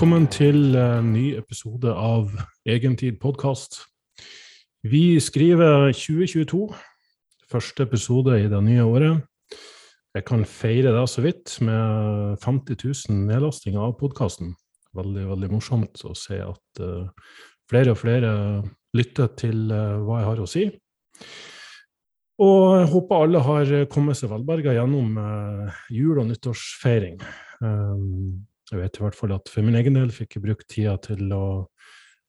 Velkommen til en ny episode av Egentid podkast. Vi skriver 2022, første episode i det nye året. Jeg kan feire det så vidt med 50 000 nedlastinger av podkasten. Veldig, veldig morsomt å se at uh, flere og flere lytter til uh, hva jeg har å si. Og jeg håper alle har kommet seg velberga gjennom jul- og nyttårsfeiring. Um, jeg vet i hvert fall at for min egen del fikk jeg brukt tida til å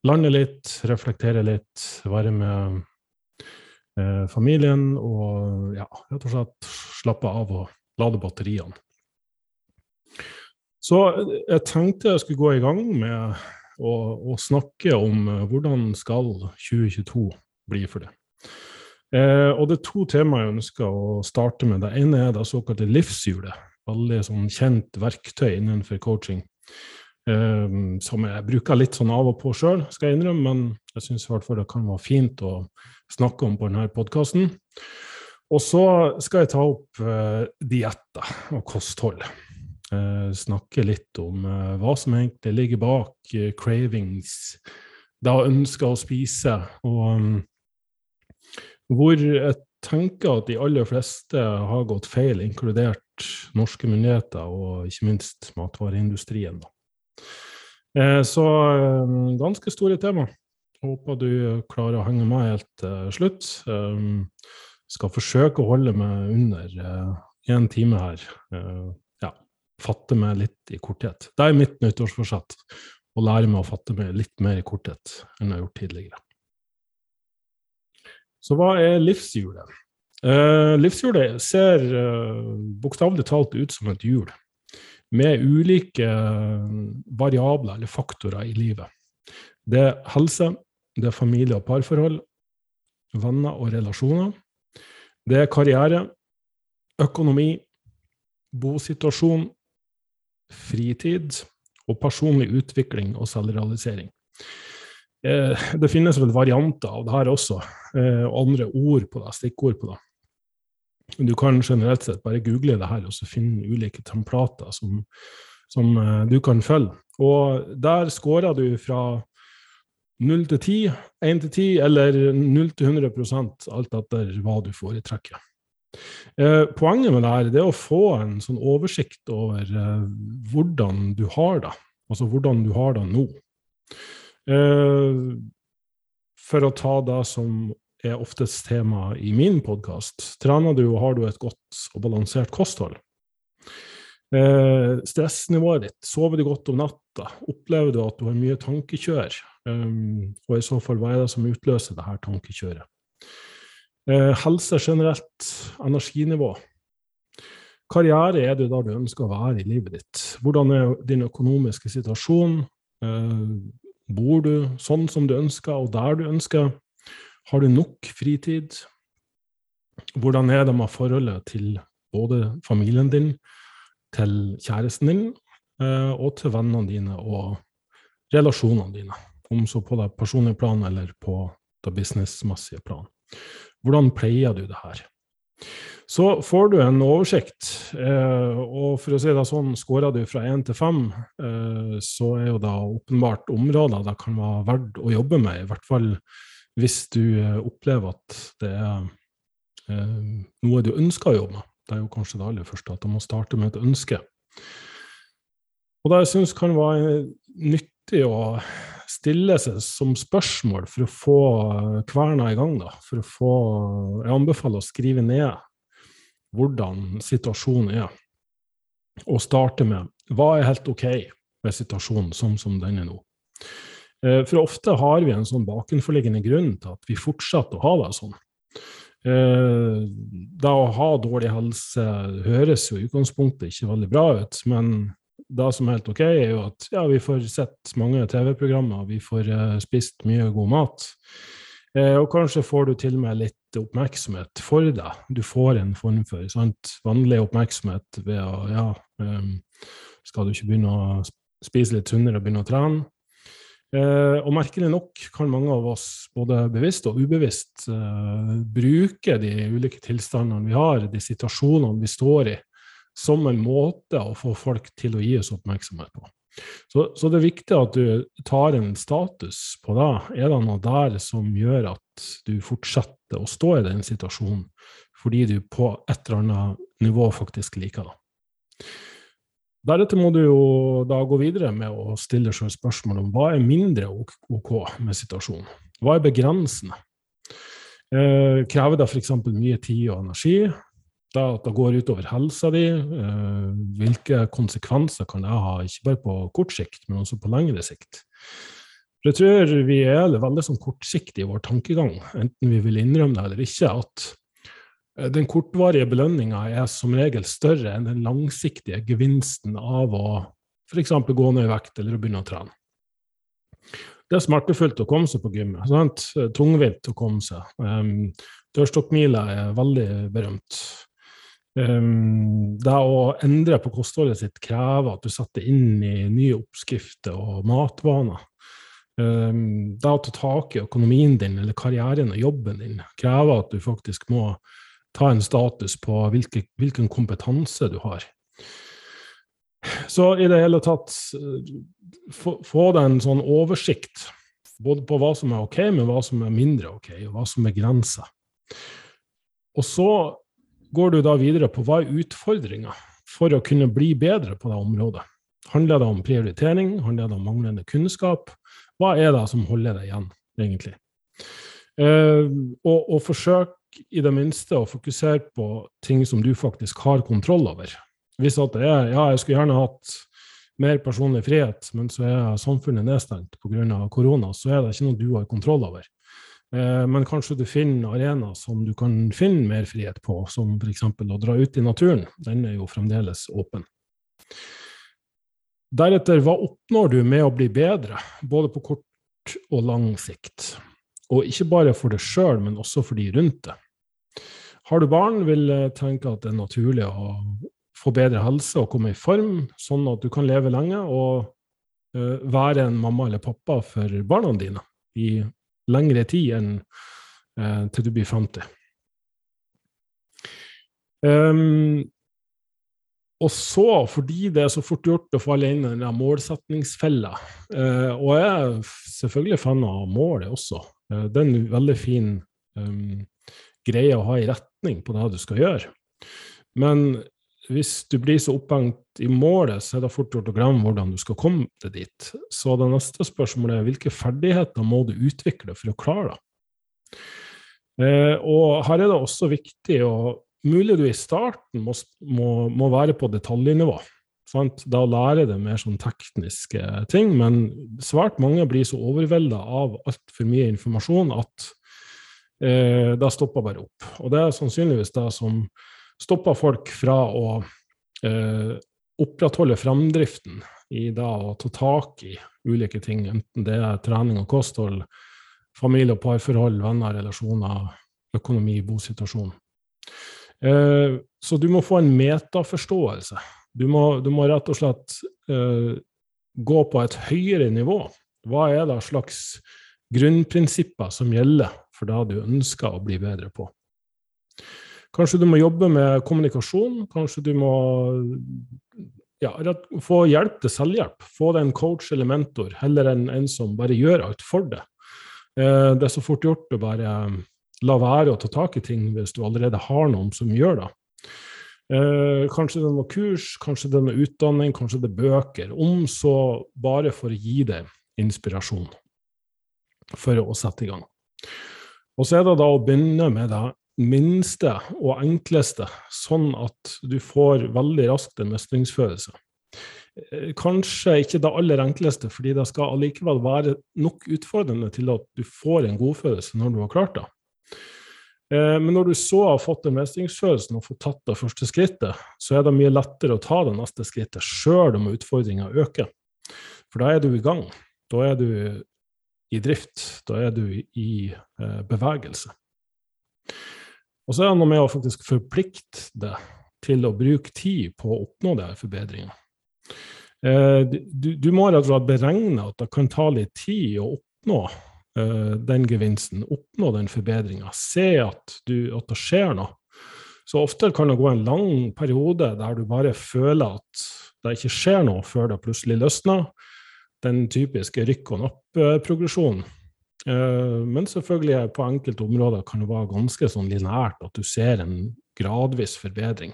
lande litt, reflektere litt, være med eh, familien og ja, rett og slett slappe av og lade batteriene. Så jeg tenkte jeg skulle gå i gang med å, å snakke om uh, hvordan skal 2022 bli for det. Eh, og det er to temaer jeg ønsker å starte med. Det ene er det såkalte livshjulet veldig sånn kjent verktøy innenfor coaching. Um, som jeg bruker litt sånn av og på sjøl, skal jeg innrømme, men jeg syns i hvert fall det kan være fint å snakke om på denne podkasten. Og så skal jeg ta opp uh, dietter og kosthold. Uh, snakke litt om uh, hva som egentlig ligger bak uh, cravings, da ønsker å spise, og um, hvor jeg tenker at de aller fleste har gått feil, inkludert norske myndigheter og ikke minst matvareindustrien. Eh, så eh, ganske store tema. Håper du klarer å henge med helt til slutt. Eh, skal forsøke å holde meg under én time her. Ja, fatte meg litt i korthet. Det er mitt nyttårsforsett. Å lære meg å fatte meg litt mer i korthet enn jeg har gjort tidligere. Så hva er livshjulet? Uh, livshjulet ser uh, bokstavelig talt ut som et hjul, med ulike uh, variabler eller faktorer i livet. Det er helse, det er familie- og parforhold, venner og relasjoner. Det er karriere, økonomi, bosituasjon, fritid og personlig utvikling og selvrealisering. Det finnes vel varianter av det her også, og andre ord på det, stikkord på det. Du kan generelt sett bare google det her og så finne ulike templater som, som uh, du kan følge. Og der scorer du fra 0 til 10, 1 til 10 eller 0 til 100% alt etter hva du foretrekker. Eh, poenget med det her det er å få en sånn oversikt over eh, hvordan du har det, altså hvordan du har det nå. Eh, for å ta det som er oftest tema i min podkast. Trener du og har du et godt og balansert kosthold? Eh, stressnivået ditt, sover du godt om natta? Opplever du at du har mye tankekjør? Um, og i så fall, hva er det som utløser det her tankekjøret? Eh, helse generelt, energinivå. Karriere er du der du ønsker å være i livet ditt? Hvordan er din økonomiske situasjon? Eh, bor du sånn som du ønsker, og der du ønsker? Har du nok fritid? Hvordan er det med forholdet til både familien din, til kjæresten din, eh, og til vennene dine og relasjonene dine? Om så på det personlige plan eller på det businessmessige plan. Hvordan pleier du det her? Så får du en oversikt, eh, og for å si det sånn, skårer du fra én til fem, eh, så er jo det åpenbart områder det kan være verdt å jobbe med, i hvert fall hvis du eh, opplever at det er eh, noe du ønsker å jobbe med. Det er jo kanskje det aller første, at du må starte med et ønske. Og det jeg syns kan være nyttig å stille seg som spørsmål for å få eh, kverna i gang, da. For å få Jeg anbefaler å skrive ned hvordan situasjonen er, og starte med hva er helt OK med situasjonen sånn som den er nå. Eh, for ofte har vi en sånn bakenforliggende grunn til at vi fortsetter å ha det sånn. Da det å ha dårlig helse høres jo i utgangspunktet ikke veldig bra ut, men det som er helt OK, er jo at ja, vi får sett mange TV-programmer, vi får uh, spist mye god mat. Og kanskje får du til og med litt oppmerksomhet for deg. Du får en form for sant, vanlig oppmerksomhet ved å ja, um, skal du ikke begynne å spise litt sunnere og begynne å trene? Uh, og merkelig nok kan mange av oss, både bevisst og ubevisst, uh, bruke de ulike tilstandene vi har, de situasjonene vi står i, som en måte å få folk til å gi oss oppmerksomhet på. Så, så, det er viktig at du tar en status på det. Er det noe der som gjør at du fortsetter å stå i den situasjonen fordi du på et eller annet nivå faktisk liker det? Deretter må du jo da gå videre med å stille selv spørsmål om hva er mindre OK med situasjonen? Hva er begrensende? Eh, krever det f.eks. mye tid og energi? Da at det går utover helsa di? Eh, hvilke konsekvenser kan det ha, ikke bare på kort sikt, men også på lengre sikt? For Jeg tror vi er veldig sånn kortsiktige i vår tankegang, enten vi vil innrømme det eller ikke, at Eh, den kortvarige belønninga er som regel større enn den langsiktige gevinsten av å f.eks. gå ned i vekt eller å begynne å trene. Det er smertefullt å komme seg på gymmet. Sant? Tungvint å komme seg. Um, Dørstokkmila er veldig berømt. Um, det å endre på kostholdet sitt krever at du setter inn i nye oppskrifter og matvaner. Um, det å ta tak i økonomien din eller karrieren og jobben din krever at du faktisk må ta en status på hvilke, hvilken kompetanse du har. Så i det hele tatt få, få deg en sånn oversikt både på hva som er ok, men hva som er mindre ok, og hva som er grenser. Og så går du da videre på hva er utfordringa for å kunne bli bedre på det området. Handler det om prioritering? Handler det om manglende kunnskap? Hva er det som holder deg igjen, egentlig? Eh, og, og forsøk i det minste å fokusere på ting som du faktisk har kontroll over. Hvis at det er ja, jeg skulle gjerne hatt mer personlig frihet, men så er samfunnet nedstengt pga. korona, så er det ikke noe du har kontroll over. Eh, men kanskje du finner arenaer som du kan finne mer frihet på, som f.eks. å dra ut i naturen. Den er jo fremdeles åpen. Deretter, hva oppnår du med å bli bedre, både på kort og lang sikt? Og ikke bare for deg sjøl, men også for de rundt deg. Har du barn, vil jeg tenke at det er naturlig å få bedre helse og komme i form, sånn at du kan leve lenge og uh, være en mamma eller pappa for barna dine i lengre tid enn uh, til du blir 50. Um, og så, fordi det er så fort gjort å falle inn i den målsetningsfella, uh, og jeg er selvfølgelig fan av målet også, Eh, det er en veldig fin um, greie å ha i retning på det du skal gjøre. Men hvis du blir så opphengt i målet, så er det fort gjort å glemme hvordan du skal komme til dit. Så det neste spørsmålet er hvilke ferdigheter må du utvikle for å klare det? Eh, og her er det også viktig å Mulig du i starten må, må, må være på detaljnivå. Sant? Da lærer det mer sånn tekniske ting, men svært mange blir så overvelda av altfor mye informasjon at eh, det stopper bare opp. Og det er sannsynligvis det som stopper folk fra å eh, opprettholde framdriften i det å ta tak i ulike ting, enten det er trening og kosthold, familie- og parforhold, venner, relasjoner, økonomi, bosituasjon. Eh, så du må få en metaforståelse du må, du må rett og slett eh, gå på et høyere nivå. Hva er det slags grunnprinsipper som gjelder for det du ønsker å bli bedre på? Kanskje du må jobbe med kommunikasjon. Kanskje du må ja, få hjelp til selvhjelp. Få deg en coach eller mentor, heller enn en som bare gjør alt for deg. Uh, det er så fort gjort å bare la være å ta tak i ting hvis du allerede har noen som gjør det. Eh, kanskje det er noe kurs, kanskje det er noe utdanning, kanskje det er bøker. Om så bare for å gi deg inspirasjon for å sette i gang. Og så er det da å begynne med det minste og enkleste, sånn at du får veldig raskt en mestringsfølelse. Eh, kanskje ikke det aller enkleste, fordi det skal allikevel være nok utfordrende til at du får en godfølelse når du har klart det. Eh, men når du så har fått den mestringsfølelsen og fått tatt det første skrittet, så er det mye lettere å ta det neste skrittet, sjøl om utfordringa øker. For da er du i gang. Da er du i drift. Da er du i eh, bevegelse. Og så er det noe med å faktisk forplikte deg til å bruke tid på å oppnå de her forbedringene. Eh, du, du må rett og slett beregne at det kan ta litt tid å oppnå uh, den gevinsten, oppnå den forbedringa, se at, du, at, det skjer noe. Så ofte kan det gå en lang periode der du bare føler at det ikke skjer noe før det plutselig løsner. Den typiske rykk og napp-progresjonen. Eh, men selvfølgelig på enkelte områder kan det være ganske sånn linært at du ser en gradvis forbedring.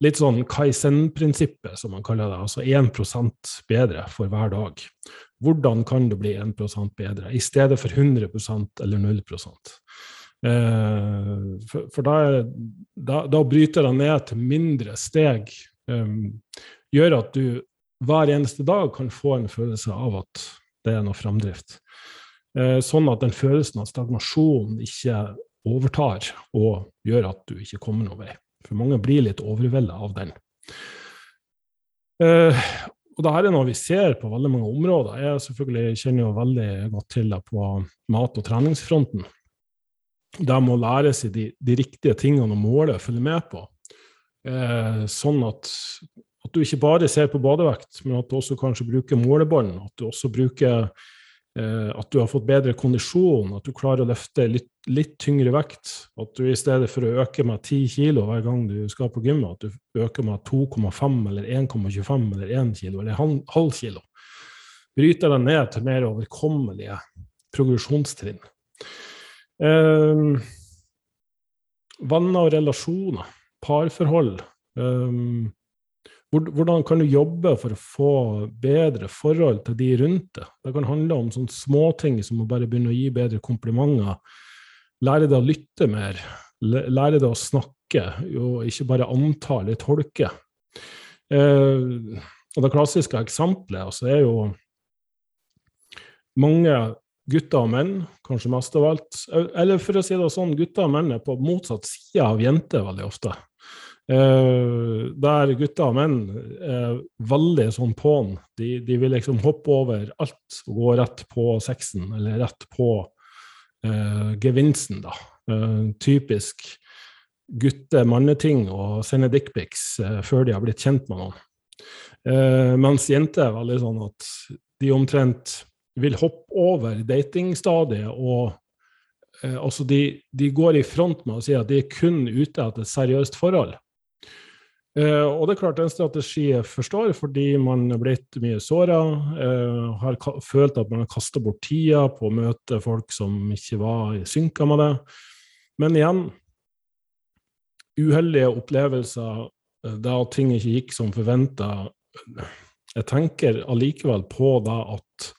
Litt sånn Kaizen-prinsippet, som man kaller det. Altså 1% bedre for hver dag. Hvordan kan du bli 1% bedre, i stedet for 100% eller 0 eh, For, da, da, da, bryter det ned til mindre steg. Gjør at du hver eneste dag kan få en følelse av at det er noe framdrift. Eh, sånn at den følelsen av stagnasjon ikke overtar og gjør at du ikke kommer noen vei. For mange blir litt overvelda av den. Uh, og det her er noe vi ser på veldig mange områder. Jeg selvfølgelig kjenner jo veldig godt til det på mat- og treningsfronten. Det må lære seg de, de riktige tingene å måle og følge med på. Eh, sånn at, at, du ikke bare ser på badevekt, men at du også kanskje bruker målebånd. At du også bruker Eh, at du har fått bedre kondisjon, at du klarer å løfte litt, litt, tyngre vekt. At du i stedet for å øke med 10 kilo hver gang du skal på gymmet, at du øker med 2,5 eller 1,25 eller 1 kilo eller halv kilo. Bryter deg ned til mer overkommelige progresjonstrinn. Um, venner og relasjoner, parforhold. Um, hvordan kan du jobbe for å få bedre forhold til de rundt deg? Det kan handle om sånne småting som å bare begynne å gi bedre komplimenter. Lære deg å lytte mer. Lære deg å snakke, og ikke bare anta eller tolke. Eh, og det klassiske eksempelet altså, er jo mange gutter og menn, kanskje mest av alt. Eller for å si det sånn, gutter og menn er på motsatt side av jenter veldig ofte. Uh, der gutter og menn er veldig sånn på'n. De, de, vil liksom hoppe over alt og gå rett på sexen, eller rett på uh, gevinsten, da. Uh, typisk gutte-manneting å sende dickpics før de har blitt kjent med noen. mens jenter er veldig sånn at de omtrent vil hoppe over datingstadiet og altså de, de, går i front med å si at de er kun ute etter et seriøst forhold. Uh, og det er klart en strategi jeg forstår, fordi man er blitt mye såra, eh, har følt at man har kasta bort tida på å møte folk som ikke var i synka med det. Men igjen, uheldige opplevelser uh, da ting ikke gikk som forventa. Jeg tenker allikevel på da at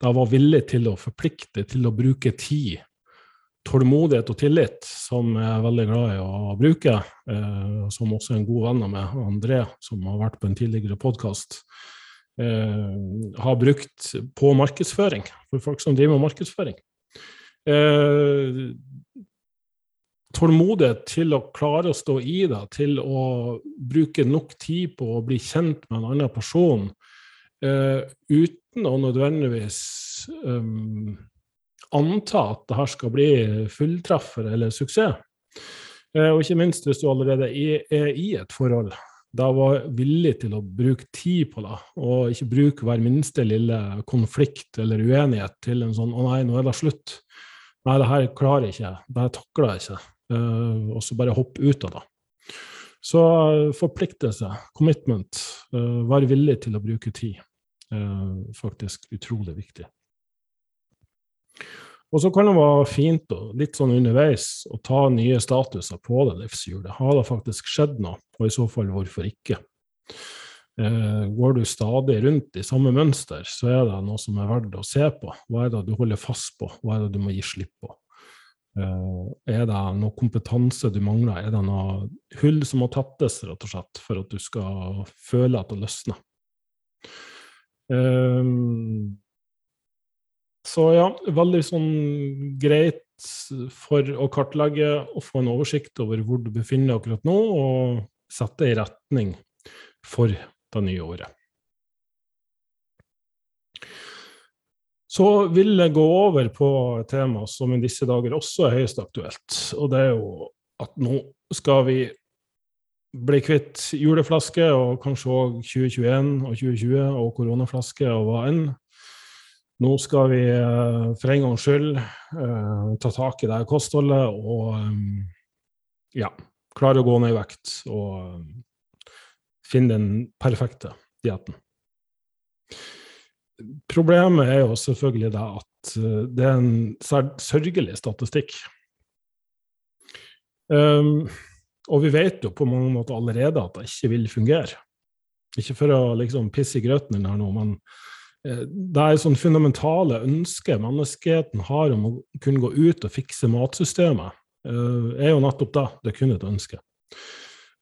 jeg var villig til å forplikte til å bruke tid tålmodighet og tillit, som jeg er veldig glad i å bruke. Eh, som også er en god venn av meg, André, som har vært på en tidligere podkast, eh, har brukt på markedsføring, for folk som driver med markedsføring. Eh, tålmodighet til å klare å stå i det, til å bruke nok tid på å bli kjent med en annen person, eh, uten å nødvendigvis um, anta at det her skal bli fulltreffer eller suksess. Eh, og ikke minst hvis du allerede er i et forhold. Da var villig til å bruke tid på det, og ikke bruke hver minste lille konflikt eller uenighet til en sånn 'Å nei, nå er det slutt'. Nei, det her klarer jeg ikke. Det her takler jeg ikke. Uh, og så bare hoppe ut av det. Så uh, forpliktelse, commitment, være villig til å bruke tid, faktisk utrolig viktig. Og så kan det være fint og litt sånn underveis å ta nye statuser på det livshjulet. Har det faktisk skjedd noe, og i så fall hvorfor ikke? Eh, går du stadig rundt i samme mønster, så er det noe som er verdt å se på. Hva er det du holder fast på, hva er det du må gi slipp på? Eh, er det noe kompetanse du mangler, er det noe hull som må tettes, rett og slett, for at du skal føle at det løsner? Um, så ja, veldig sånn greit for å kartlegge og få en oversikt over hvor du befinner deg akkurat nå, og sette i retning for det nye året. Så vil jeg gå over på et tema som i disse dager også er høyest aktuelt. Og det er jo at nå skal vi bli kvitt juleflaske, og kanskje òg 2021 og 2020 og koronaflaske og hva enn. Nå skal vi eh, for en gangs skyld uh, ta tak i det kostholdet og um, ja, klare å gå ned i vekt og finne den perfekte dietten. Problemet er jo selvfølgelig det at eh, det er en sørgelig statistikk. Og vi vet jo på mange måter allerede at det ikke vil fungere. Ikke for å liksom pisse i grøten eller noe, men eh, det er sånn fundamentale ønske menneskeheten har om å kunne gå ut og fikse matsystemet, uh, er jo nettopp det. Det er kun et ønske.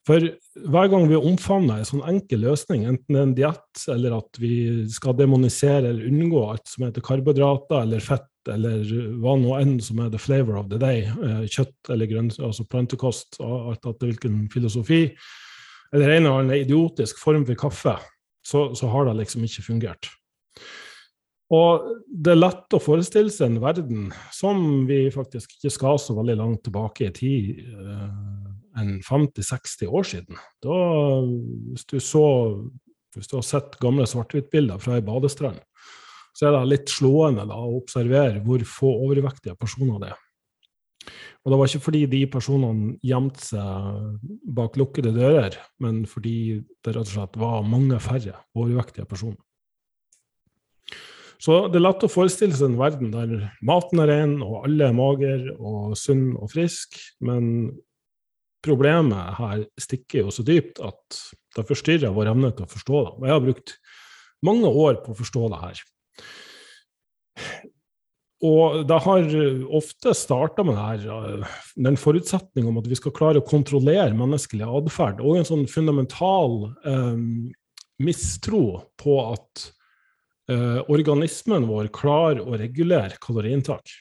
For hver gang vi omfavner en sånn enkel løsning, enten det er en diett, eller at vi skal demonisere eller unngå alt som heter karbohydrater eller fett, eller hva nå enn som er the flavor of the day, eh, kjøtt eller grønt, altså plantekost, alt etter hvilken filosofi, eller en eller annen idiotisk form for kaffe, så, så har det liksom ikke fungert. Og det er lett å forestille seg en verden som vi faktisk ikke skal så veldig langt tilbake i tid, eh, enn 50-60 år siden. Da, hvis du så hvis du har sett gamle svart-hvitt-bilder fra ei badestrand, så er det litt slående da, å observere hvor få overvektige personer det er. Og det var ikke fordi de personene gjemte seg bak lukkede dører, men fordi det rett og slett var mange færre overvektige personer. Så det er lett å forestille seg en verden der maten er ren, og alle er mager og sunn og frisk, men problemet her stikker jo så dypt at det forstyrrer vår evne til å forstå det. Og jeg har brukt mange år på å forstå det her. Og det har ofte starta med her, den forutsetning om at vi skal klare å kontrollere menneskelig atferd, og en sånn fundamental eh, mistro på at uh, organismen vår klarer å regulere kaloriinntak.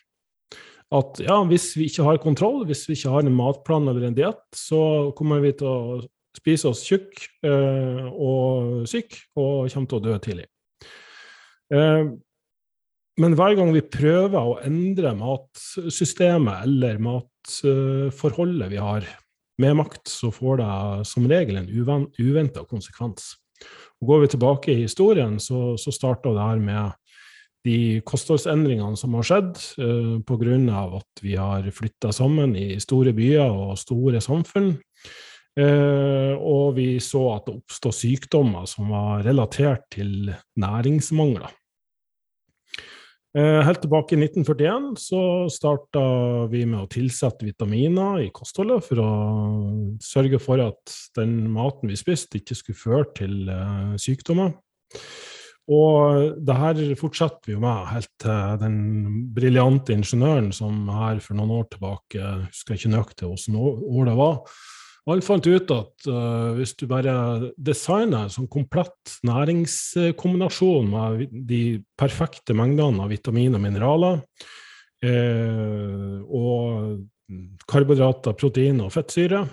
At ja, hvis vi ikke har kontroll, hvis vi ikke har en matplan eller en diett, så kommer vi til å spise oss tjukk eh, og syk og kommer til å dø tidlig. Eh, men hver gang vi prøver å endre matsystemet eller matforholdet vi har med makt, så får det som regel en uventa konsekvens. Går vi tilbake i historien, så, så starta det her med de kostholdsendringene som har skjedd eh, pga. at vi har flytta sammen i store byer og store samfunn. Eh, og vi så at det oppstod sykdommer som var relatert til næringsmangler. Uh, helt tilbake i 1941 så starta vi med å tilsette vitaminer i kostholdet for å sørge for at den maten vi spiste, ikke skulle føre til uh, sykdommer. Og det her fortsetter vi jo med helt til den briljante ingeniøren som her for noen år tilbake, husker jeg ikke nøyaktig hvilket år det var, han fant ut at uh, hvis du bare designer en sånn komplett næringskombinasjon med de perfekte mengdene av vitamin og mineraler, eh, og karbohydrater, proteiner og fettsyre,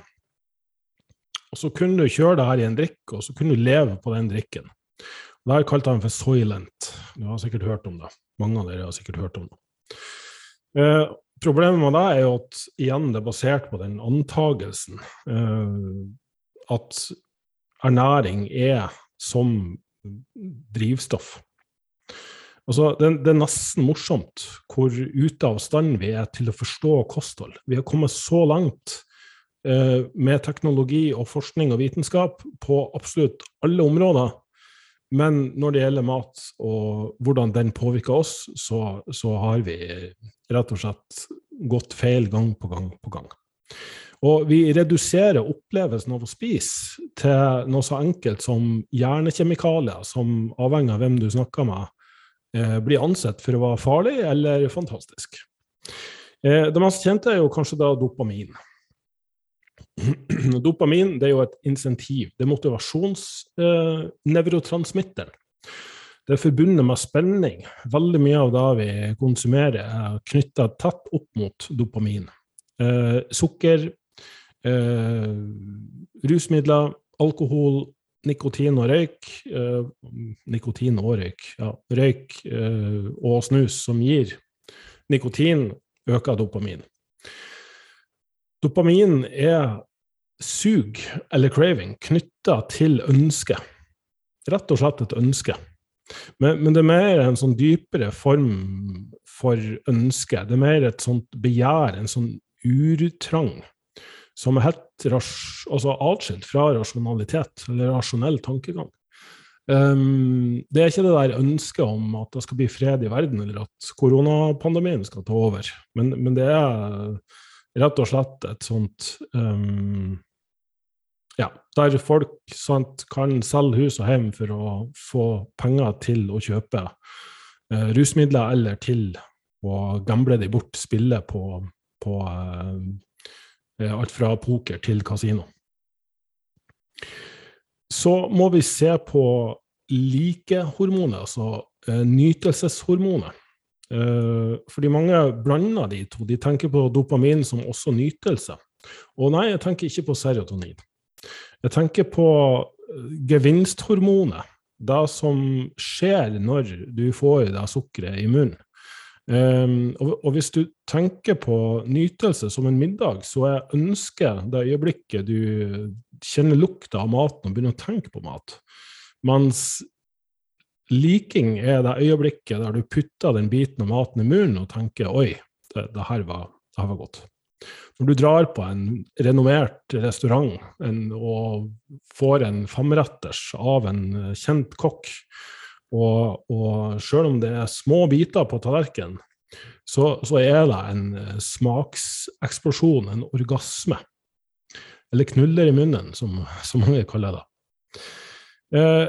og så kunne du kjøre det her i en drikk, og så kunne du leve på den drikken. Det her kalte han for Soylent. Du har sikkert hørt om det. Mange av dere har sikkert hørt om det. Eh, problemet med det er jo at igjen det er basert på den antagelsen eh, at ernæring er som drivstoff. Altså, det, det, er nesten morsomt hvor ute av stand vi er til å forstå kosthold. Vi har kommet så langt eh, med teknologi og forskning og vitenskap på absolutt alle områder men når det gjelder mat og hvordan den påvirker oss, så, så, har vi rett og slett gått feil gang på gang på gang. Og vi reduserer opplevelsen av å spise til noe så enkelt som hjernekjemikalier, som avhengig av hvem du snakker med, eh, blir ansett for å være farlig eller fantastisk. Eh, det mest kjente er jo kanskje da dopamin. Dopamin det er jo et insentiv. Det er motivasjonsnevrotransmitteren. Eh, det er forbundet med spenning. Veldig mye av det vi konsumerer, er knytta tett opp mot dopamin. Eh, sukker, eh, rusmidler, alkohol, nikotin og røyk. Eh, nikotin og røyk, ja. Røyk eh, og snus som gir nikotin, øker dopamin. Dopamin er sug, eller craving, knytta til ønske. Rett og slett et ønske. Men, men, det er mer en sånn dypere form for ønske. Det er mer et sånt begjær, en sånn urtrang, som er helt altså atskilt fra rasjonalitet, eller rasjonell tankegang. Um, det er ikke det der ønsket om at det skal bli fred i verden, eller at koronapandemien skal ta over, men, men det er rett og slett et sånt um, ja, der folk sant, kan selge hus og hjem for å få penger til å kjøpe uh, rusmidler, eller til å gamble de bort, spille på, på uh, alt fra poker til kasino. Så må vi se på likehormonet, altså uh, nytelseshormonet. Uh, fordi mange blander de to. De tenker på dopamin som også nytelse. Og nei, jeg tenker ikke på serotonin. Jeg tenker på gevinsthormonet. Det som skjer når du får det sukkeret i munnen. Um, og, og, hvis du tenker på nytelse som en middag, så jeg ønsker det øyeblikket du kjenner lukta av maten og begynner å tenke på mat. Mens liking er det øyeblikket der du putter den biten av maten i munnen og tenker 'oi, det, det, her, var, det her, var, godt'. Når du drar på en renommert restaurant en, og får en femretters av en kjent kokk, og, og sjøl om det er små biter på tallerkenen, så, så, er det en smakseksplosjon, en orgasme. Eller knuller i munnen, som, som mange kaller det. Eh,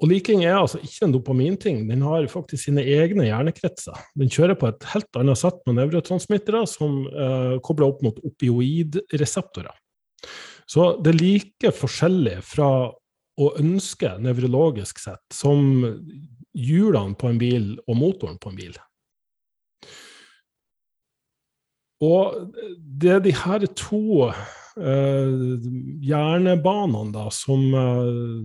og liking er altså ikke en dopaminting, den har faktisk sine egne hjernekretser. Den kjører på et helt annet sett med nevrotransmittere som eh, kobler opp mot opioidreseptorer. Så det er like forskjellig fra å ønske nevrologisk sett som hjulene på en bil og motoren på en bil. Og det er de her to uh, hjernebanene da, som uh,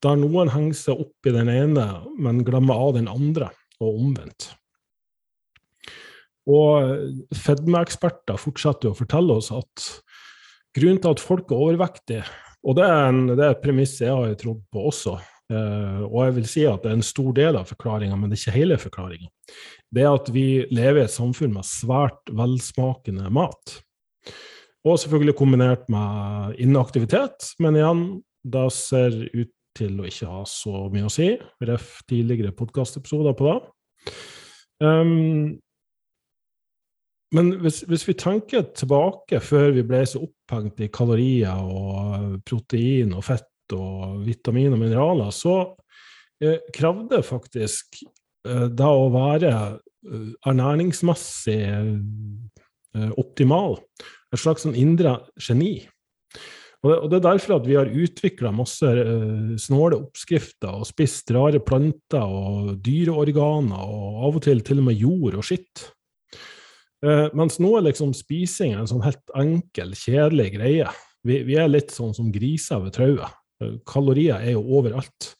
Der noen henger seg opp i den ene, men glemmer av den andre, og omvendt. Og fedmeeksperter fortsetter å fortelle oss at grunnen til at folk er overvektige, og det er, en, det er et premiss jeg har trodd på også. Uh, og jeg vil si at det er en stor del av forklaringa, men det er ikke hele forklaringa. Det er at vi lever i et samfunn med svært velsmakende mat. Og selvfølgelig kombinert med inaktivitet, men igjen, det ser ut til å ikke ha så mye å si. Ref tidligere podkastepisoder på det. Um, men hvis, hvis, vi tenker tilbake før vi ble så opphengt i kalorier og protein og fett og vitamin og mineraler, så eh, krevde faktisk eh, det å være eh, ernæringsmessig eh, optimal et slags sånn indre geni. Og det, er derfor at vi har utvikla masse uh, snåle oppskrifter og spist rare planter og dyreorganer og av og til til og med jord og skitt. Uh, mens nå er liksom spising en sånn helt enkel, kjedelig greie. Vi, vi er litt sånn som griser ved trauet. Uh, kalorier er jo overalt.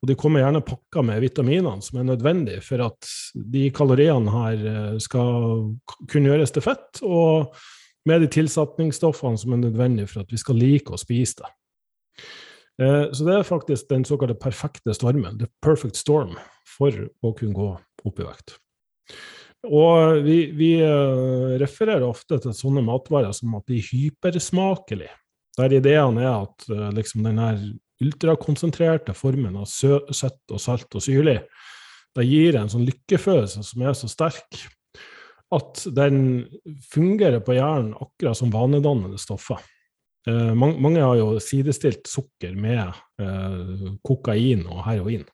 Og de kommer gjerne pakka med vitaminene som er nødvendige for at de kaloriene her skal kunne gjøres til fett, og med de tilsetningsstoffene som er nødvendige for at vi skal like å spise det. Så det er faktisk den såkalte perfekte stormen, the perfect storm, for å kunne gå opp i vekt. Og vi, vi uh, refererer ofte til sånne matvarer som at de er hypersmakelige. Der ideen er at uh, liksom den her ultrakonsentrerte formen av søtt og salt og syrlig, det gir en sånn lykkefølelse som er så sterk at den fungerer på hjernen akkurat som vanedannende stoffer. Eh, mange, mange, har jo sidestilt sukker med eh, kokain og heroin.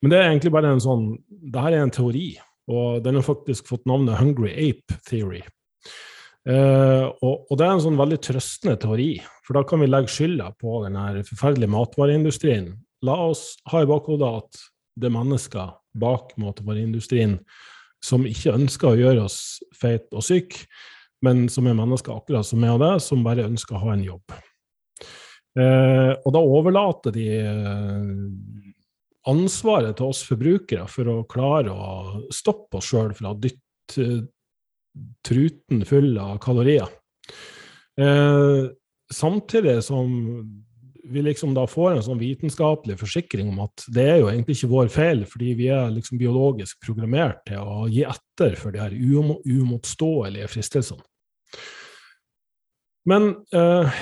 Men det er egentlig bare en sånn Det her er en teori. Og den har faktisk fått navnet Hungry Ape Theory. Eh, og, og, det er en sånn veldig trøstende teori, for da kan vi legge skylda på den her forferdelige matvareindustrien. La oss ha i bakhodet at det er mennesker bak matvareindustrien som ikke ønsker å gjøre oss feit og syk, men som er mennesker akkurat som er det, som bare ønsker å ha en jobb. Eh, og da overlater de uh, ansvaret til oss forbrukere for å klare å stoppe oss sjøl fra å dytte truten full av kalorier. Eh, samtidig som vi liksom da får en sånn vitenskapelig forsikring om at det er jo egentlig ikke vår feil, fordi vi er liksom biologisk programmert til å gi etter for de her uimotståelige fristelsene. Men eh,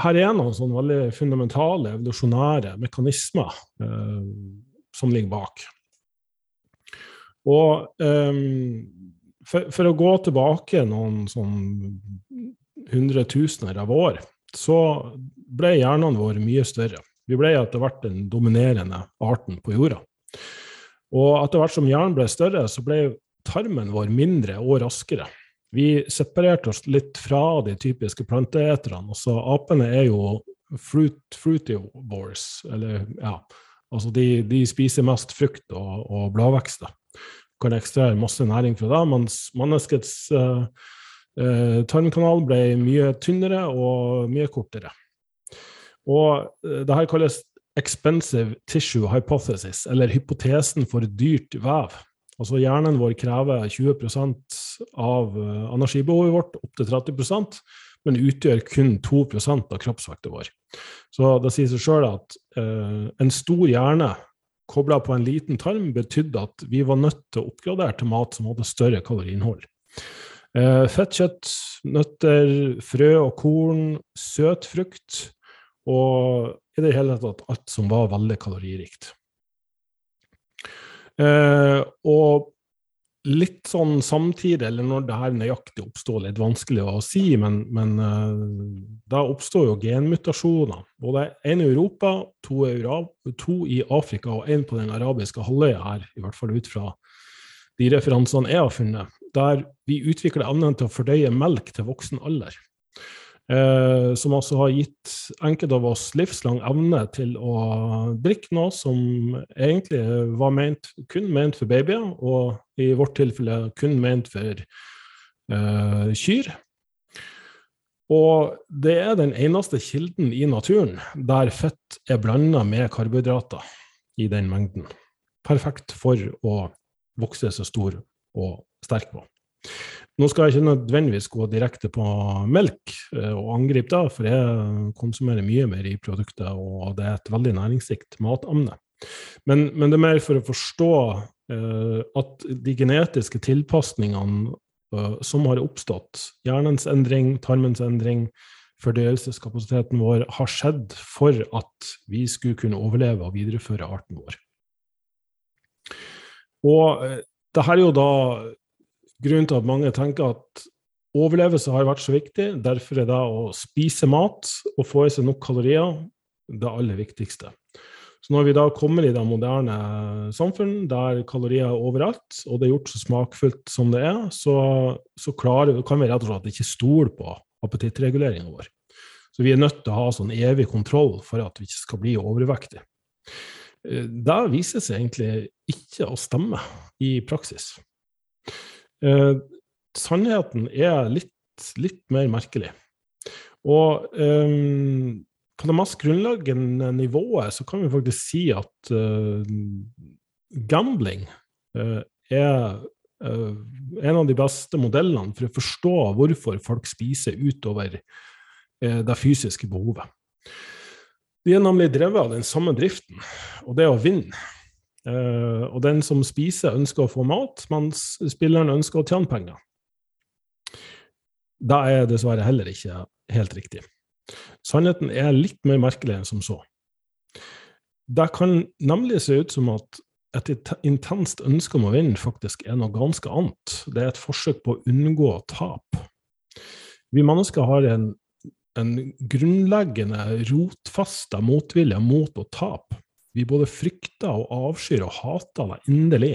her er noen sånn veldig fundamentale evolusjonære mekanismer eh, som ligger bak. Og eh, for, for, å gå tilbake noen sånn hundretusener av år, så ble hjernene våre mye større. Vi ble etter hvert den dominerende arten på jorda. Og etter hvert som hjernen ble større, så ble tarmen vår mindre og raskere. Vi separerte oss litt fra de typiske planteeterne. Altså, apene er jo fruit, fruitivores, eller ja Altså de, de spiser mest frukt og, og bladvekster. Kan ekstrahere masse næring fra det, mens menneskets uh, uh, tarmkanal ble mye tynnere og mye kortere. Og uh, det her kalles expensive tissue hypothesis, eller hypotesen for dyrt vev. Altså Hjernen vår krever 20 av eh, energibehovet vårt, opptil 30% men utgjør kun 2 av kroppsvekta vår. Så det sier seg sjøl at eh, en stor hjerne kobla på en liten tarm betydde at vi var nødt til å oppgradere til mat som hadde større kaloriinnhold. Eh, fett kjøtt, nøtter, frø og korn, søt frukt og i det hele tatt alt som var veldig kaloririkt. Uh, og litt sånn samtidig, eller når det her nøyaktig oppstår, litt vanskelig å si, men, men uh, da oppstår jo genmutasjoner. Både én i Europa, to i, Afrika og én på den arabiske halvøya her, i hvert fall ut fra de referansene jeg har funnet, der vi utvikler evnen til å fordøye melk til voksen alder. Eh, som altså har gitt enkelte av oss livslang evne til å drikke noe som egentlig var ment, kun ment for babyer, og i vårt tilfelle kun ment for eh, kyr. Og det er den eneste kilden i naturen der fett er blanda med karbohydrater i den mengden. Perfekt for å vokse så stor og sterk på. Nå skal jeg ikke nødvendigvis gå direkte på melk eh, og angripe det, for jeg konsumerer mye mer i produktet, og det er et veldig næringsrikt matemne. Men, men, det er mer for å forstå uh, at de genetiske tilpasningene uh, som har oppstått, hjernens endring, tarmens endring, fordøyelseskapasiteten vår, har skjedd for at vi skulle kunne overleve og videreføre arten vår. Og uh, det her er jo da grunnen til at mange tenker at overlevelse har vært så viktig. Derfor er det å spise mat og få i seg nok kalorier det aller viktigste. Så når vi da kommer i det moderne samfunn, der kalorier er overalt, og det er gjort så smakfullt som det er, så, så klarer, kan vi rett og slett ikke stole på appetittreguleringa vår. Så vi er nødt til å ha sånn evig kontroll for at vi ikke skal bli overvektige. Eh, det viser seg egentlig ikke å stemme i praksis. Eh, sannheten er litt, litt, mer merkelig. Og eh, på det mest grunnleggende nivået så kan vi faktisk si at eh, gambling eh, er eh, en av de beste modellene for å forstå hvorfor folk spiser utover eh, det fysiske behovet. De er nemlig drevet av den samme driften, og det er å vinne. Uh, og den som spiser, ønsker å få mat, mens spilleren ønsker å tjene penger. Det er dessverre heller ikke helt riktig. Sannheten er litt mer merkelig enn som så. Det kan nemlig se ut som at et intenst ønske om å vinne faktisk er noe ganske annet. Det er et forsøk på å unngå tap. Vi mennesker har en, en grunnleggende rotfesta motvilje mot å tape. Vi både frykter og avskyr og hater deg inderlig.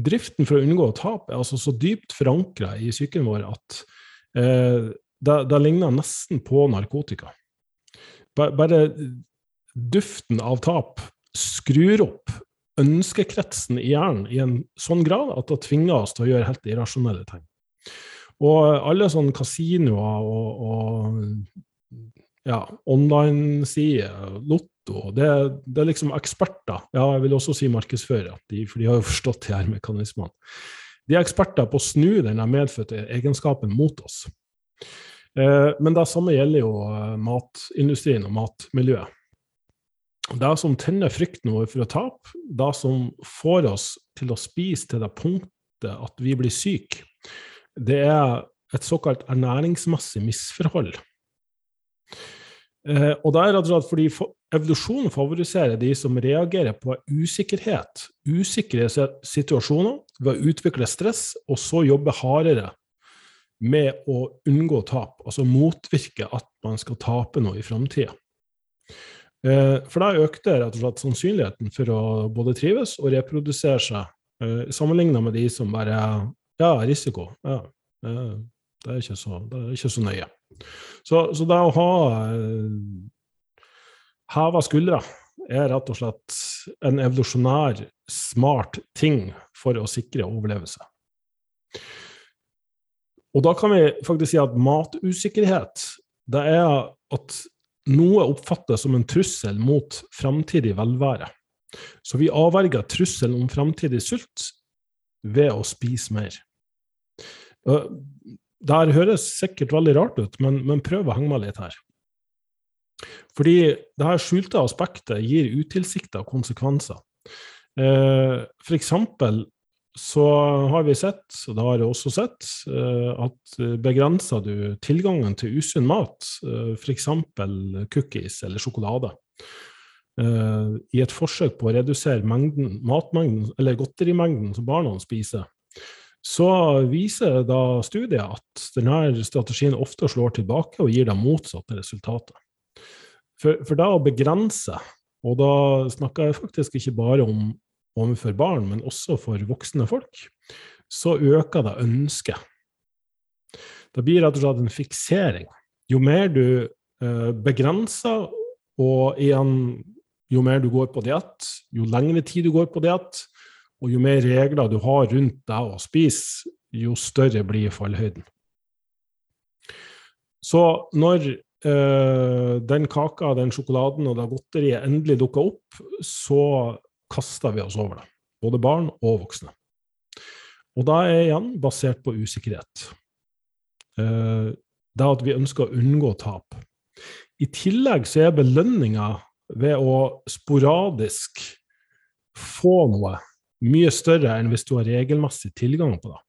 Driften for å unngå tap er altså så dypt forankra i psyken vår at eh, det, det, ligner nesten på narkotika. Bare, bare duften av tap skrur opp ønskekretsen i hjernen i en sånn grad at det tvinger oss til å gjøre helt irrasjonelle ting. Og alle sånne kasinoer og, og ja, online-sider, Lotto det, det, er liksom eksperter, ja, jeg vil også si markedsførere, de, for de har jo forstått de her mekanismene. De er eksperter på å snu denne medfødte egenskapen mot oss. Eh, men det samme gjelder jo eh, matindustrien og matmiljøet. Det som tenner frykten vår for å tape, det som får oss til å spise til det punktet at vi blir syke, det er et såkalt ernæringsmessig misforhold Eh, og det er rett og slett fordi evolusjonen favoriserer de som reagerer på usikkerhet, usikre situasjoner, ved å utvikle stress, og så jobbe hardere med å unngå tap, altså motvirke at man skal tape noe i framtida. Eh, for da økte rett og slett sannsynligheten for å både trives og reprodusere seg, eh, sammenligna med de som bare Ja, risiko. Ja, det er ikke så, er ikke så nøye. Så, så, det å ha eh, heva skuldre er rett og slett en evolusjonær, smart ting for å sikre overlevelse. Og da kan vi faktisk si at matusikkerhet det er at noe oppfattes som en trussel mot framtidig velvære. Så vi avverger trusselen om framtidig sult ved å spise mer. Det her høres sikkert veldig rart ut, men, men prøv å henge med litt her. Fordi det her skjulte aspektet gir utilsikta konsekvenser. Eh, for eksempel så har vi sett, og det har jeg også sett, eh, at begrenser du tilgangen til usunn mat, eh, f.eks. cookies eller sjokolade, eh, i et forsøk på å redusere mengden, matmengden eller godterimengden som barna spiser, så viser da studiet at denne strategien ofte slår tilbake og gir da motsatte resultater. For, for det å begrense, og da snakker jeg faktisk ikke bare om overfor barn, men også for voksne folk, så øker det ønsket. Det blir rett og slett en fiksering. Jo mer du eh, begrenser, og igjen jo mer du går på diett, jo lengre tid du går på diett, og jo mer regler du har rundt deg å spise, jo større blir fallhøyden. Så når den kaka, den sjokoladen og det godteriet endelig dukka opp, så kaster vi oss over det. Både barn og voksne. Og da er igjen basert på usikkerhet. Uh, det at vi ønsker å unngå tap. I tillegg så er belønninga ved å sporadisk få noe mye større enn hvis du har regelmessig tilgang på det.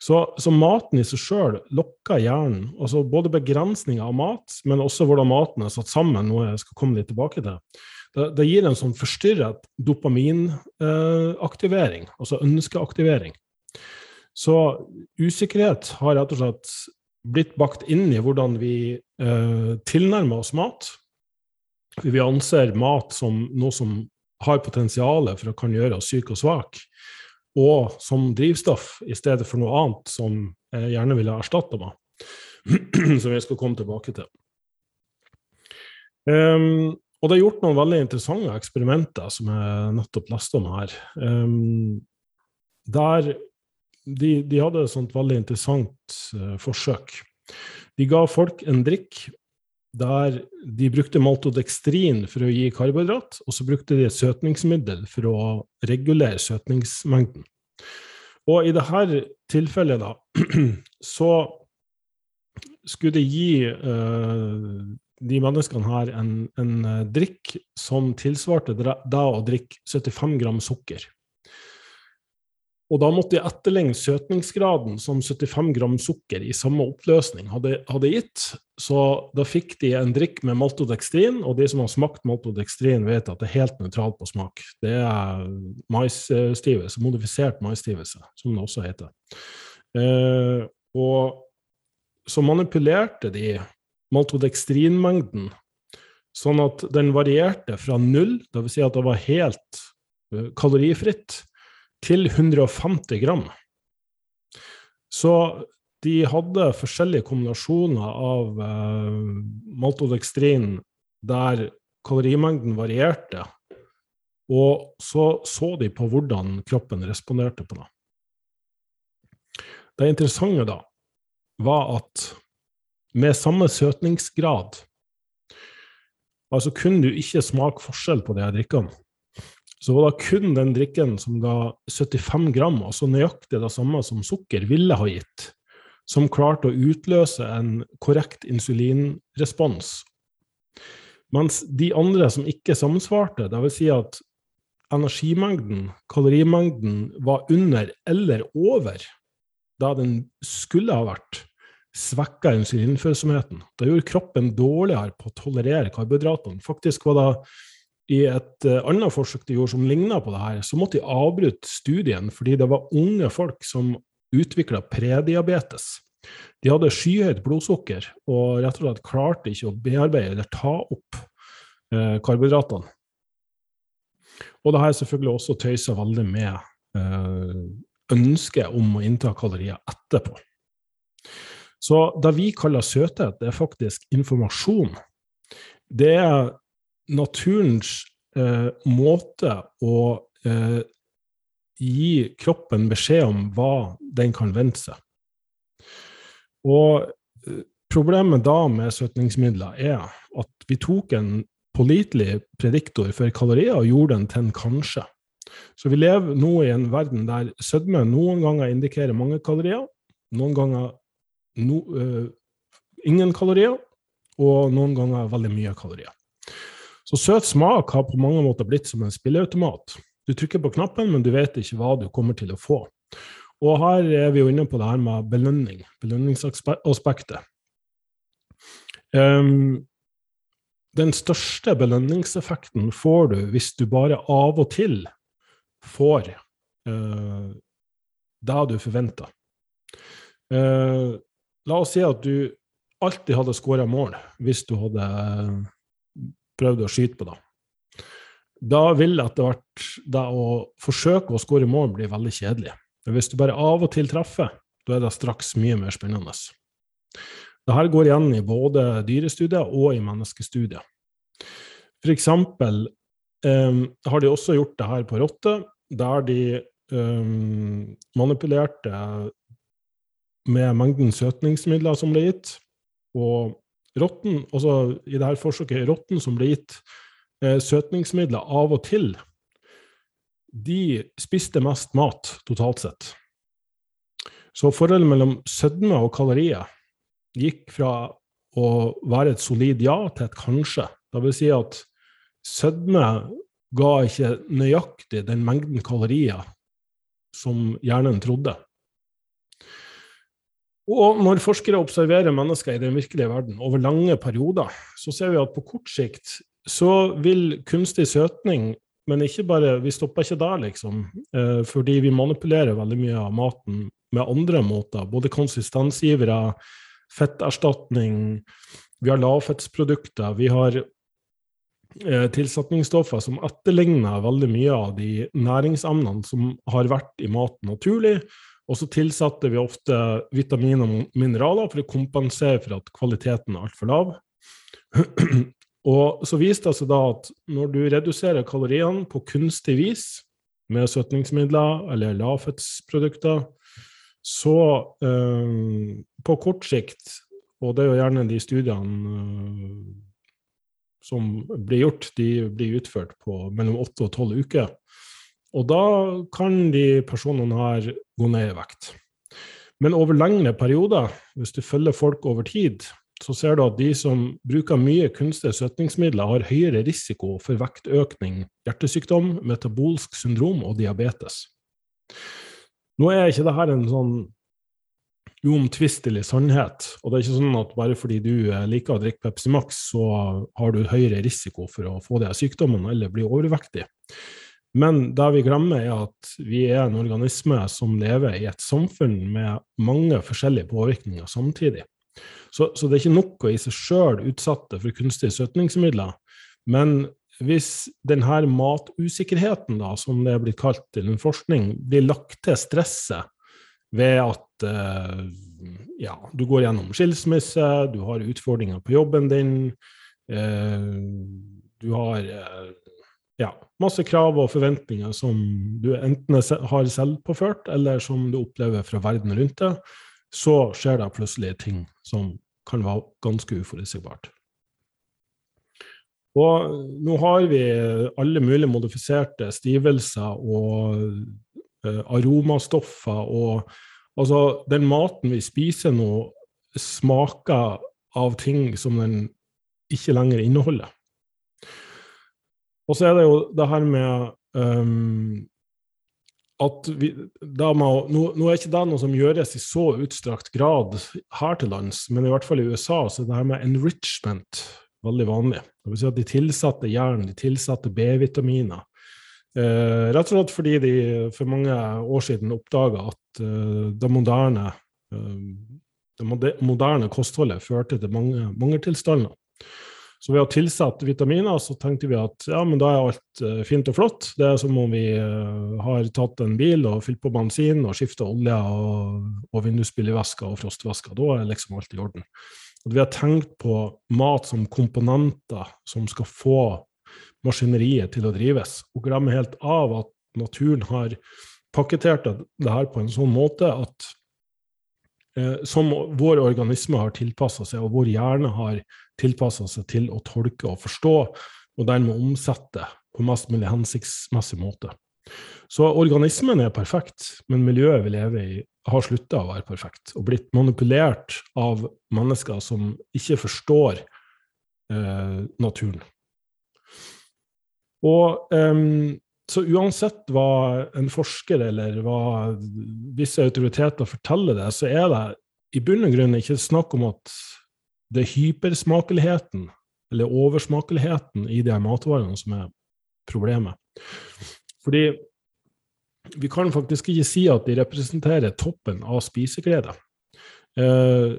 Så, så maten i seg sjøl lokker hjernen. altså Både begrensninger av mat, men også hvordan maten er satt sammen, noe jeg skal komme litt tilbake til. Det, det gir en sånn forstyrret dopaminaktivering, eh, altså ønskeaktivering. Så usikkerhet har rett og slett blitt bakt inn i hvordan vi eh, tilnærmer oss mat. Vi anser mat som noe som har potensial for å kan gjøre oss syke og svake, og som drivstoff i stedet for noe annet som jeg gjerne ville erstatta meg, som jeg skal komme tilbake til. Um, og det er gjort noen veldig interessante eksperimenter som jeg nettopp leste om her. Um, der de, de, hadde et sånt veldig interessant uh, forsøk. De ga folk en drikk der de brukte maltodekstrin for å gi karbohydrat, og så brukte de et søtningsmiddel for å regulere søtningsmengden. Og i dette tilfellet, da, så skulle de gi uh, de menneskene her en, en uh, drikk som tilsvarte da å drikke 75 gram sukker. Og da måtte de etterligne søtningsgraden som 75 gram sukker i samme oppløsning hadde, hadde, gitt. Så da fikk de en drikk med maltodekstrin, og de som har smakt maltodekstrin, vet at det er helt nøytralt på smak. Det er maisstivelse, modifisert maisstivelse, som det også heter. Eh, og så manipulerte de maltodekstrinmengden sånn at den varierte fra null, dvs. Si at det var helt uh, kalorifritt, til 150 gram. Så de hadde forskjellige kombinasjoner av eh, maltodekstrin der kalorimengden varierte, og så så de på hvordan kroppen responderte på det. Det interessante da var at med samme søtningsgrad Altså kunne du ikke smake forskjell på de her drikkene så var det kun den drikken som ga 75 gram, altså nøyaktig det samme som sukker ville ha gitt, som klarte å utløse en korrekt insulinrespons. Mens de andre som ikke samsvarte, dvs. Si at energimengden, kalorimengden, var under eller over da den skulle ha vært, svekka insulinfølsomheten. Det gjorde kroppen dårligere på å tolerere karbohydratene. Faktisk var det i et uh, annet forsøk de gjorde som ligna på det her, så måtte de avbryte studien fordi det var unge folk som utvikla prediabetes. De hadde skyhøyt blodsukker og rett og slett klarte ikke å bearbeide eller ta opp eh, karbohydratene. Og det har selvfølgelig også tøysa veldig med eh, ønsket om å innta kalorier etterpå. Så det vi kaller søthet, det er faktisk informasjon. Det er naturens eh, måte å eh, gi kroppen beskjed om hva den kan vente seg. Og eh, problemet da med søtningsmidler er at vi tok en pålitelig prediktor for kalorier og gjorde den til en kanskje. Så vi lever nå i en verden der sødme noen ganger indikerer mange kalorier, noen ganger no, uh, ingen kalorier, og noen ganger veldig mye kalorier. Så søt smak har på mange måter blitt som en spilleautomat. Du trykker på knappen, men du vet ikke hva du kommer til å få. Og her er vi jo inne på det her med belønning, belønningsaspektet. Um, den største belønningseffekten får du hvis du bare av og til får uh, det du forventer. Uh, La oss si at du alltid hadde skåra mål hvis du hadde eh, prøvd å skyte på det. Da vil etter hvert det å forsøke å skåre mål bli veldig kjedelig. Men hvis du bare av og til treffer, da er det straks mye mer spennende. Dette går igjen i både dyrestudier og i menneskestudier. For eksempel um, har de også gjort det her på rotter, der de um, manipulerte med mengden søtningsmidler som ble gitt. Og rotten, altså i dette forsøket, rotten som ble gitt eh, søtningsmidler av og til, de spiste mest mat totalt sett. Så forholdet mellom sødme og kalorier gikk fra å være et solid ja til et kanskje. Det vil si at sødme ga ikke nøyaktig den mengden kalorier som hjernen trodde. Og når forskere observerer mennesker i den virkelige verden over lange perioder, så ser vi at på kort sikt så vil kunstig søtning Men ikke bare, vi stopper ikke der, liksom. Eh, fordi vi manipulerer veldig mye av maten med andre måter. Både konsistensgivere, fetterstatning, vi har lavfettsprodukter, vi har eh, tilsetningsstoffer som etterligner veldig mye av de næringsemnene som har vært i maten naturlig, og så tilsatte vi ofte vitamin og mineraler for å kompensere for at kvaliteten er altfor lav. og så viste det seg da at når du reduserer kaloriene på kunstig vis, med søtningsmidler eller lavfettsprodukter, så eh, på kort sikt, og det er jo gjerne de studiene eh, som blir gjort, de blir utført på mellom åtte og tolv uker, og da kan de personene her gå ned i vekt. Men over lengre perioder, hvis du følger folk over tid, så ser du at de som bruker mye kunstige søtningsmidler, har høyere risiko for vektøkning, hjertesykdom, metabolsk syndrom og diabetes. Nå er ikke dette en sånn uomtvistelig sannhet. Og det er ikke sånn at bare fordi du liker å drikke Pepsi Max, så har du høyere risiko for å få de sykdommene eller bli overvektig. Men det vi glemmer, er at vi er en organisme som lever i et samfunn med mange forskjellige påvirkninger samtidig. Så, så det er ikke nok å i seg sjøl utsette for kunstige søtningsmidler. Men hvis denne matusikkerheten, da, som det er blitt kalt til en forskning, blir lagt til stresset ved at eh, ja, du går gjennom skilsmisse, du har utfordringer på jobben din, eh, du har eh, ja, masse krav og forventninger som du enten har selvpåført, eller som du opplever fra verden rundt deg, så skjer det plutselig ting som kan være ganske uforutsigbart. Og nå har vi alle mulige modifiserte stivelser og uh, aromastoffer og Altså, den maten vi spiser nå, smaker av ting som den ikke lenger inneholder. Og så er det jo det her med um, at vi, må, nå, nå, er ikke det noe som gjøres i så utstrakt grad her til lands, men i hvert fall i USA så er det her med enrichment veldig vanlig. Det vil si at de tilsatte jern, de tilsatte B-vitaminer. Eh, rett og slett fordi de for mange år siden oppdaga at eh, det, moderne, eh, det moderne kostholdet førte til mange mangeltilstander. Så ved å tilsette vitaminer, så tenkte vi at ja, men da er alt uh, fint og flott. Det er som om vi uh, har tatt en bil og fylt på bensin og skifta olje og, og vindusspylevæske og frostvæske. Da er liksom alt i orden. At vi har tenkt på mat som komponenter som skal få maskineriet til å drives, og glemmer helt av at naturen har pakketert det her på en sånn måte at eh, som vår organisme har tilpassa seg, og vår hjerne har tilpassa seg til å tolke og forstå, og dermed omsette på mest mulig hensiktsmessig måte. Så organismen er perfekt, men miljøet vi lever i, har slutta å være perfekt og blitt manipulert av mennesker som ikke forstår eh, naturen. Og um, Så uansett hva en forsker eller hva visse autoriteter forteller det, så er det i bunn og grunn ikke snakk om at det er hypersmakeligheten, eller oversmakeligheten, i de matvarene som er problemet. Fordi vi kan faktisk ikke si at de representerer toppen av spiseglede. Eh,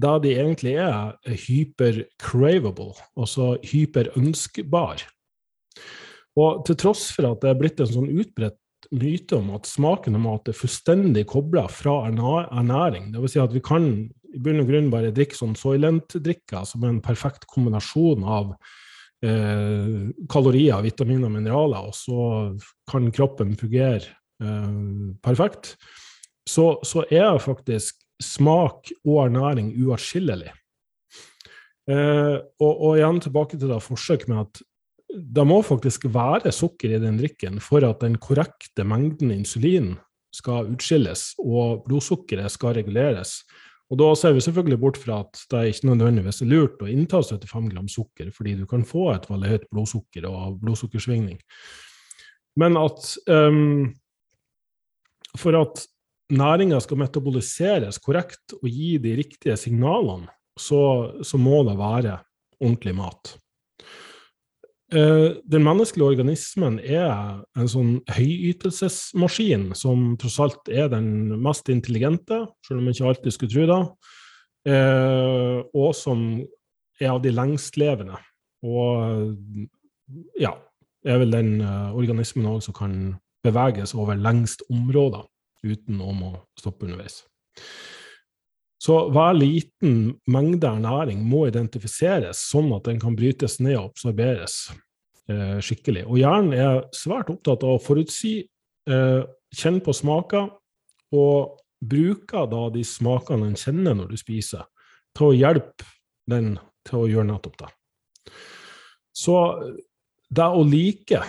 da de egentlig er hyper-cravable, altså hyperønskbar. Og til tross for at det er blitt en sånn utbredt myte om at smaken av mat er fullstendig kobla fra ernæring, dvs. Si at vi kan i bunn og grunn bare drikke sånn Soylent-drikker som en perfekt kombinasjon av eh, kalorier, vitaminer og mineraler, og så kan kroppen fungere eh, perfekt, så, så, er faktisk smak og ernæring uatskillelig. Eh, og, og, igjen tilbake til det forsøk med at det må faktisk være sukker i den drikken for at den korrekte mengden insulin skal utskilles og blodsukkeret skal reguleres. Og Da ser vi selvfølgelig bort fra at det er ikke nødvendigvis lurt å innta 75 gram sukker, fordi du kan få et veldig høyt blodsukker og blodsukkersvingning. Men at um, for at næringa skal metaboliseres korrekt og gi de riktige signalene, så, så må det være ordentlig mat. Uh, den menneskelige organismen er en sånn høyytelsesmaskin som tross alt er den mest intelligente, selv om man ikke alltid skulle tro det, uh, og som er av de lengstlevende. Og ja, er vel den uh, organismen òg som kan beveges over lengst områder uten å stoppe underveis. Så hver liten mengde ernæring må identifiseres, sånn at den kan brytes ned og absorberes eh, skikkelig. Og hjernen er svært opptatt av å forutsi, eh, kjenne på smaker, og bruker da de smakene den kjenner når du spiser, til å hjelpe den til å gjøre nettopp det. Så det å like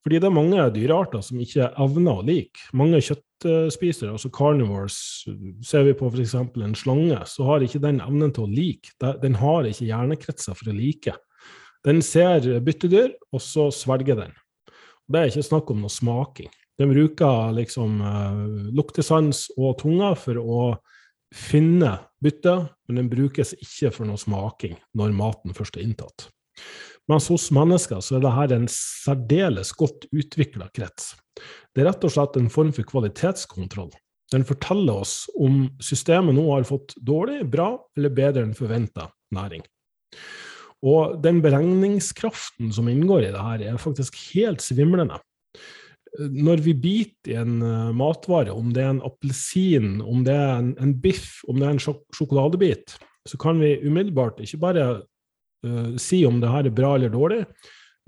fordi det er mange dyrearter som ikke evner å like. Mange kjøttspisere, altså carnivores, ser vi på f.eks. en slange, så har ikke den evnen til å like. Den har ikke hjernekretser for å like. Den ser byttedyr, og så svelger den. Det er ikke snakk om noe smaking. Den bruker liksom uh, luktesans og tunga for å finne bytte, men den brukes ikke for noe smaking når maten først er inntatt. Mens hos mennesker så er dette en særdeles godt utvikla krets. Det er rett og slett en form for kvalitetskontroll. Den forteller oss om systemet nå har fått dårlig, bra eller bedre enn forventa næring. Og den beregningskraften som inngår i det her, er faktisk helt svimlende. Når vi biter i en uh, matvare, om det er en appelsin, om det er en biff, om det er en sjokoladebit, så kan vi umiddelbart ikke bare uh, si om det her er bra eller dårlig,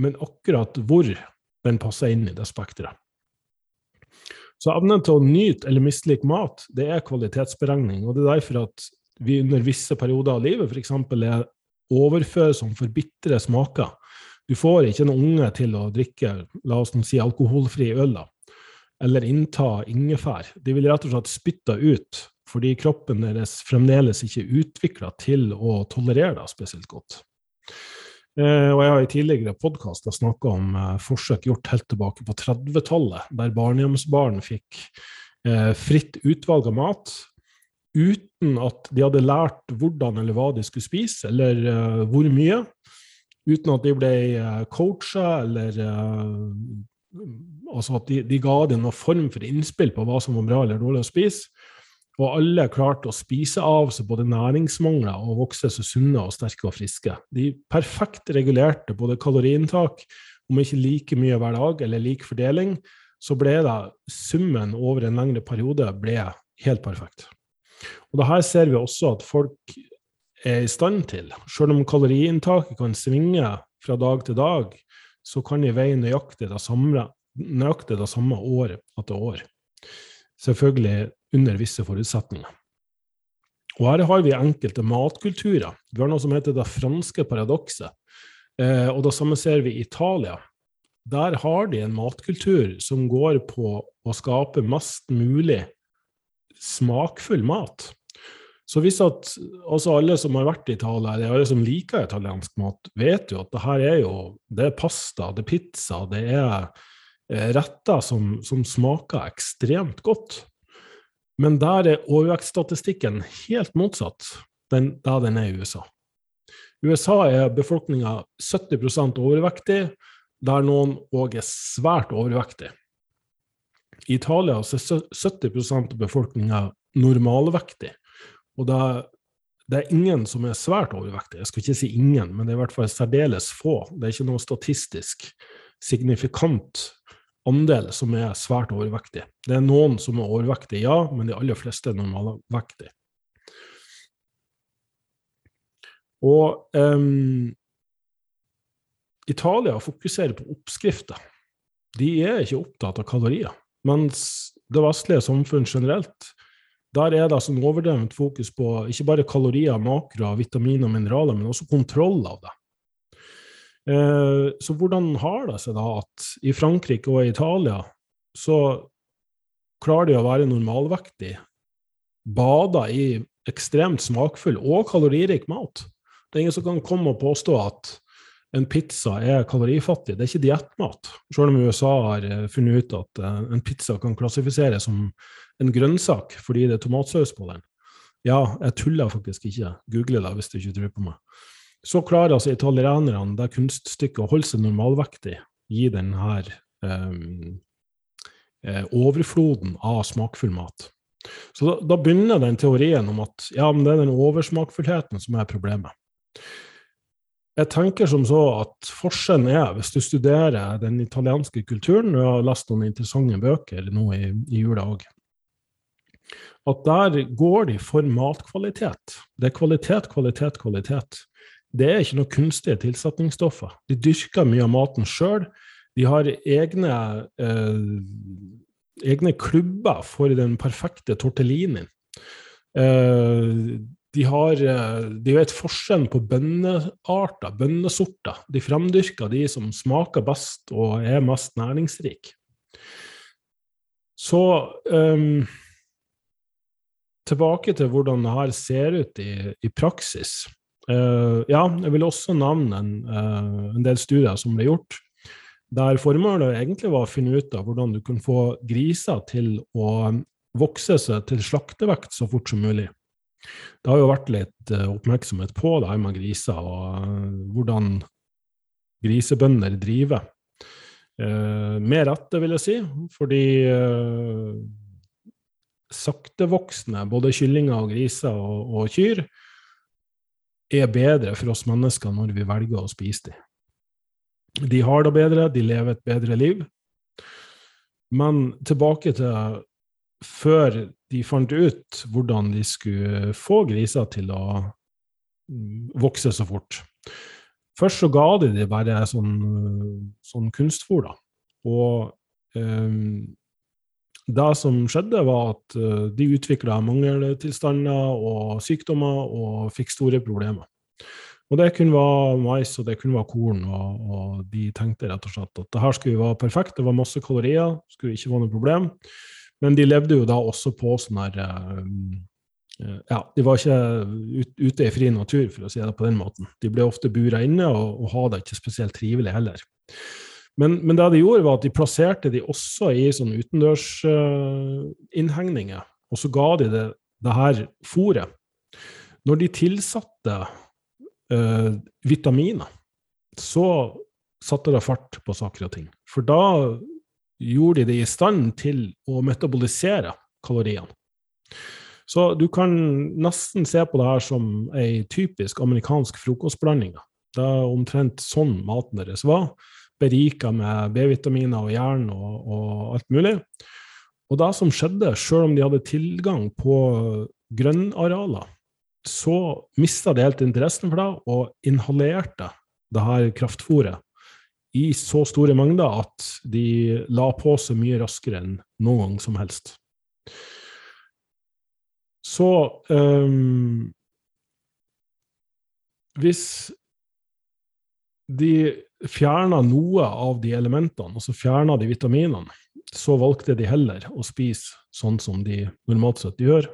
men akkurat hvor den passer inn i det spekteret. Så evnen til å nyte eller mislike mat, det er kvalitetsberegning. Og det er derfor at vi under visse perioder av livet f.eks. er overfør for forbitre smaker. Du får ikke en unge til å drikke la oss si, alkoholfri øl da, eller innta ingefær. De vil rett og slett spytte ut fordi kroppen deres fremdeles ikke er utvikla til å tolerere det spesielt godt. Eh, og jeg har i tidligere podkaster snakka om eh, forsøk gjort helt tilbake på 30-tallet, der barnehjemsbarn fikk eh, fritt utvalg av mat uten at de hadde lært hvordan eller hva de skulle spise, eller hvor mye. Uten at de ble coacha, eller altså at de, de ga dem noen form for innspill på hva som var bra eller dårlig å spise. Og alle klarte å spise av seg både næringsmangler og vokse så sunne og sterke og friske. De perfekt regulerte både kaloriinntak, om ikke like mye hver dag eller lik fordeling, så ble det summen over en lengre periode ble helt perfekt. Og det her ser vi også at folk er i stand til. Selv om kaloriinntaket kan svinge fra dag til dag, så kan de veie nøyaktig det samme, nøyaktig samme år etter år. Selvfølgelig under visse forutsetninger. Og her har vi enkelte matkulturer. Vi har noe som heter det franske paradokset. Eh, og det samme ser vi i Italia. Der har de en matkultur som går på å skape mest mulig smakfull mat. Så hvis at altså alle som har vært i Italia, eller alle som liker italiensk mat, vet jo at det her er jo det er pasta, det er pizza, det er eh, retter som, som smaker ekstremt godt. Men der er overvekststatistikken helt motsatt den, da den er i USA. USA er befolkninga 70 overvektig, der noen òg er svært overvektig. I Italia er 70 av befolkninga normalvektig. Og det, det, er ingen som er svært overvektig. Jeg skal ikke si ingen, men det er i hvert fall særdeles få. Det er ikke noe statistisk signifikant andel som er svært overvektige. Det er noen som er overvektige, ja, men de aller fleste er normalvektige. Og um, Italia fokuserer på oppskrifter. De er ikke opptatt av kalorier. Mens det vestlige samfunn generelt, der er det sånn overdrevent fokus på ikke bare kalorier, makro, vitaminer og mineraler, men også kontroll av det. Eh, så hvordan har det seg da at i Frankrike og i Italia så klarer de å være normalvektig, bada i ekstremt smakfull og kaloririk mat? Det er ingen som kan komme og påstå at en pizza er kalorifattig. Det er ikke diettmat. Selv om USA har eh, funnet ut at eh, en pizza kan klassifiseres som en grønnsak fordi det er tomatsaus på den. Ja, jeg tuller faktisk ikke. Google det hvis du ikke tror på meg. Så klarer altså italienerne det kunststykket å holde seg normalvektig, gi denne um, overfloden av smakfull mat. Så da, da, begynner den teorien om at ja, men det er den oversmakfullheten som er problemet. Jeg tenker som så at forskjellen er, hvis du studerer den italienske kulturen, og har lest noen interessante bøker nå i, i jula òg, at der går de for matkvalitet. Det er kvalitet, kvalitet, kvalitet det er ikke noe kunstige tilsetningsstoffer. De dyrker mye av maten sjøl. De har egne, eh, egne klubber for den perfekte tortellinien. Eh, de har eh, De vet forskjellen på bønnearter, bønnesorter. De fremdyrker de som smaker best og er mest næringsrike. Så um, tilbake til hvordan det her ser ut i, i praksis. Uh, ja, jeg vil også nevne en, uh, en, del studier som ble gjort, der formålet egentlig var å finne ut av hvordan du kan få griser til å vokse seg til slaktevekt så fort som mulig. Det har jo vært litt uh, oppmerksomhet på det her med griser, og hvordan grisebønder driver. med rette, vil jeg si, fordi saktevoksende, både kyllinger og griser og, og kyr, er bedre for oss mennesker når vi velger å spise dem. De har det bedre, de lever et bedre liv. Men tilbake til før de fant ut hvordan de skulle få griser til å vokse så fort. Først så ga de dem bare sånn, sånn kunstfôr, da. Og um, det som skjedde, var at uh, de utvikla mangeltilstander og sykdommer og fikk store problemer. Og det kunne være mais og det kunne være korn, og, og de tenkte rett og slett at det her skulle være perfekt, det var masse kalorier, skulle ikke være noe problem. Men de levde jo da også på sånn her uh, eh, ja, de var ikke ute i fri natur, for å si det på den måten. De ble ofte bura inne, og, og hadde ikke spesielt trivelig heller. Men, men, det de gjorde, var at de plasserte de også i sånne utendørsinnhegninger, uh, og så ga de det, det her fôret. Når de tilsatte uh, vitaminer, så satte det fart på saker og ting. For da gjorde de det i stand til å metabolisere kaloriene. Så du kan nesten se på det her som ei typisk amerikansk frokostblanding. Det er omtrent sånn maten deres var berika med B-vitaminer og jern og, og, alt mulig. Og det som skjedde, sjøl om de hadde tilgang på grønnarealer, så mista de helt interessen for det og inhalerte det her kraftfôret i så store mengder at de la på seg mye raskere enn noen gang som helst. Så um, Hvis de fjerna noe av de elementene, altså fjerna de vitaminene, så valgte de heller å spise sånn som de normalt sett gjør.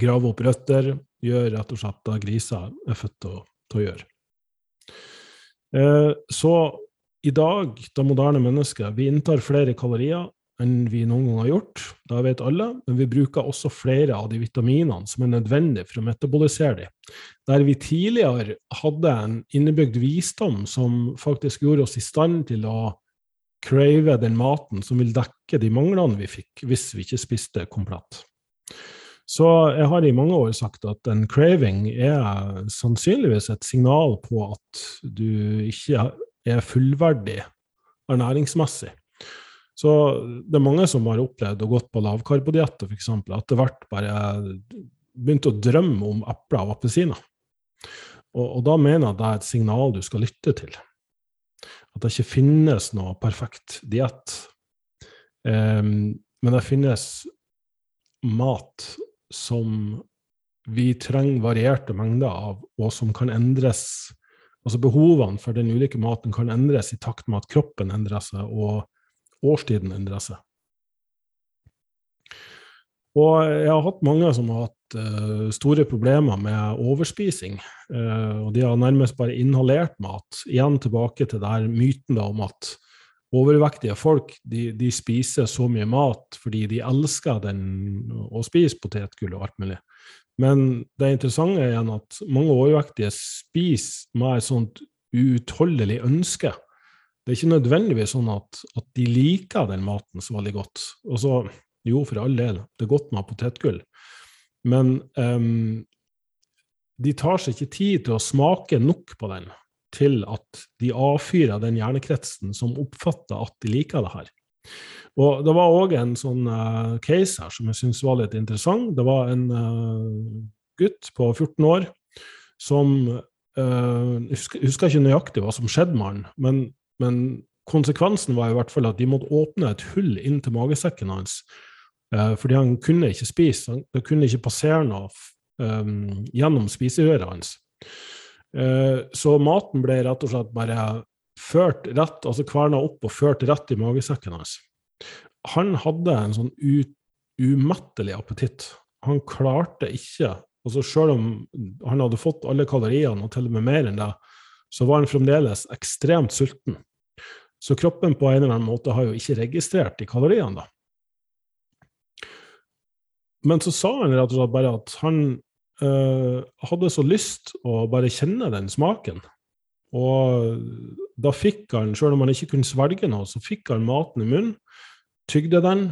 Grave opp røtter, gjør rett og slett det griser er født til å, gjøre. Eh, så i dag, det moderne mennesket, vi inntar flere kalorier enn vi noen gang har gjort. Det vet alle, men vi bruker også flere av de vitaminene som er nødvendige for å metabolisere dem. Der vi tidligere hadde en innebygd visdom som faktisk gjorde oss i stand til å crave den maten som vil dekke de manglene vi fikk hvis vi ikke spiste komplett. Så jeg har i mange år sagt at en craving er sannsynligvis et signal på at du ikke er fullverdig ernæringsmessig. Så det er mange som har opplevd å gått på lavkarbodietter, f.eks. Etter hvert bare begynt å drømme om epler og appelsiner. Og, og, da mener jeg at det er et signal du skal lytte til. At det ikke finnes noe perfekt diett. Um, men det finnes mat som vi trenger varierte mengder av, og som kan endres Altså behovene for den ulike maten kan endres i takt med at kroppen endrer seg, og årstiden endrer seg. Og jeg har hatt mange som har hatt uh, store problemer med overspising. Uh, og de har nærmest bare inhalert mat. Igjen tilbake til der myten da, om at overvektige folk de, de, spiser så mye mat fordi de elsker den, å spise potetgull og alt mulig. Men det interessante er igjen at mange overvektige spiser med et sånt uutholdelig ønske det er ikke nødvendigvis sånn at, at, de liker den maten så veldig godt. Og så, jo, for all del, det er godt med potetgull, men um, de tar seg ikke tid til å smake nok på den til at de avfyrer den hjernekretsen som oppfatter at de liker det her. Og Det var òg en sånn uh, case her som jeg syns var litt interessant. Det var en uh, gutt på 14 år som uh, husker, husker, ikke nøyaktig hva som skjedde med han, men men konsekvensen var i hvert fall at de måtte åpne et hull inn til magesekken hans. Uh, fordi han kunne ikke spise. Det kunne ikke passere noe um, gjennom spiserøret hans. Uh, så maten ble rett og slett bare ført rett, altså kverna opp og ført rett i magesekken hans. Han hadde en sånn umettelig appetitt. Han klarte ikke altså Selv om han hadde fått alle kaloriene, og til og med mer enn det, så var han fremdeles ekstremt sulten. Så kroppen på en eller annen måte har jo ikke registrert de kaloriene, da. Men så sa han rett og slett bare at han øh, hadde så lyst å bare kjenne den smaken. Og da fikk han, sjøl om han ikke kunne svelge noe, så fikk han maten i munnen, tygde den,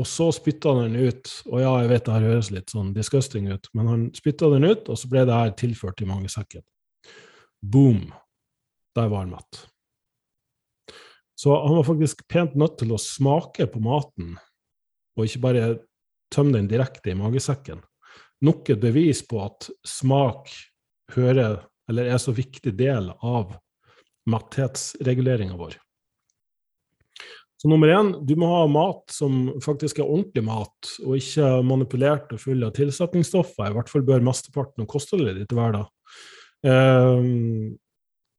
og så spytta han den ut. Og ja, jeg vet det her høres litt sånn disgusting ut, men han spytta den ut, og så ble det her tilført i magesekken. Boom! Der var han mett. Så han var faktisk pent nødt til å smake på maten, og ikke bare tømme den direkte i magesekken. Nok et bevis på at smak hører, eller er så viktig del av matthetsreguleringa vår. Så nummer én, du må ha mat som faktisk er ordentlig mat, og ikke manipulert og full av tilsetningsstoffer. I hvert fall bør mesteparten av kostholdet ditt være det. Um,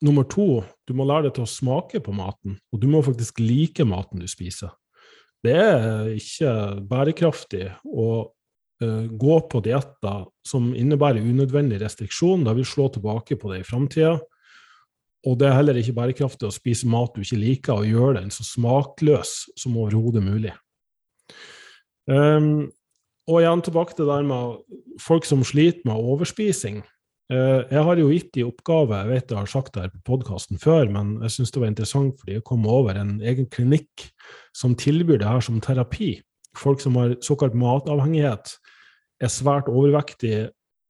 nummer to, du må lære deg til å smake på maten, og du må faktisk like maten du spiser. Det er ikke bærekraftig å uh, gå på dietter som innebærer unødvendig restriksjon. Da vil slå tilbake på det i framtida. Og det er heller ikke bærekraftig å spise mat du ikke liker, og gjøre den så smakløs som overhodet mulig. Um, og igjen tilbake til det der med folk som sliter med overspising. Uh, jeg har jo gitt i oppgave, jeg vet jeg har sagt det her på podkasten før, men jeg syns det var interessant fordi jeg kom over en egen klinikk som tilbyr det her som terapi. Folk som har såkalt matavhengighet, er svært overvektige,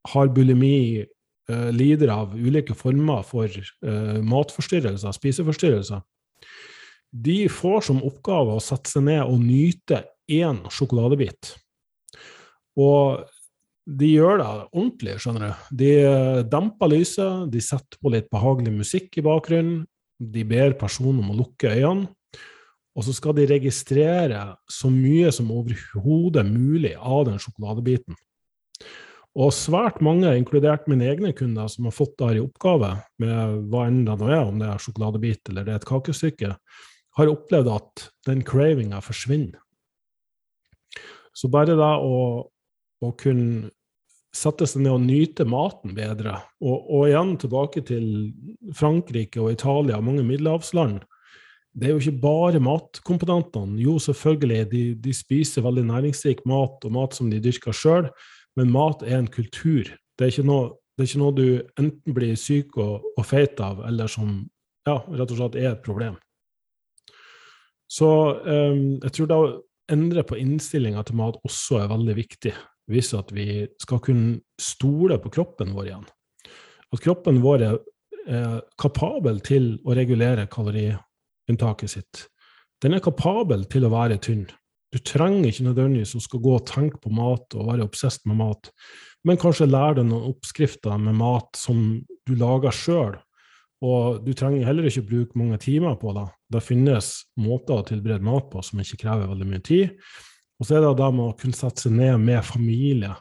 har bulimi, uh, lider av ulike former for uh, matforstyrrelser, spiseforstyrrelser. De får som oppgave å sette seg ned og nyte én sjokoladebit. Og de gjør det ordentlig, skjønner du. De demper lyset, de setter på litt behagelig musikk i bakgrunnen, de ber personen om å lukke øynene, og så skal de registrere så mye som overhodet mulig av den sjokoladebiten. Og svært mange, inkludert mine egne kunder, som har fått det her i oppgave, med hva enn det nå er, om det er sjokoladebit eller det er et kakestykke, har opplevd at den cravinga forsvinner. Så bare det å, å kunne sette seg ned og nyte maten bedre, og, og, igjen tilbake til Frankrike og Italia og mange middelhavsland, det er jo ikke bare matkomponentene. Jo, selvfølgelig, de, de spiser veldig næringsrik mat, og mat som de dyrker sjøl, men mat er en kultur. Det er ikke noe, er ikke noe du enten blir syk og, og feit av, eller som ja, rett og slett er et problem. Så um, jeg tror da endre på innstillinga til mat også er veldig viktig, hvis at vi skal kunne stole på kroppen vår igjen. At kroppen vår er, kapabel til å regulere kaloriinntaket sitt. Den er kapabel til å være tynn. Du trenger ikke nødvendigvis å skal gå og tenke på mat og være obsesst med mat, men kanskje lære deg noen oppskrifter med mat som du lager sjøl, og du trenger heller ikke bruke mange timer på det. Det finnes måter å tilberede mat på som ikke krever veldig mye tid. Og så er det det med å kunne sette seg ned med familie,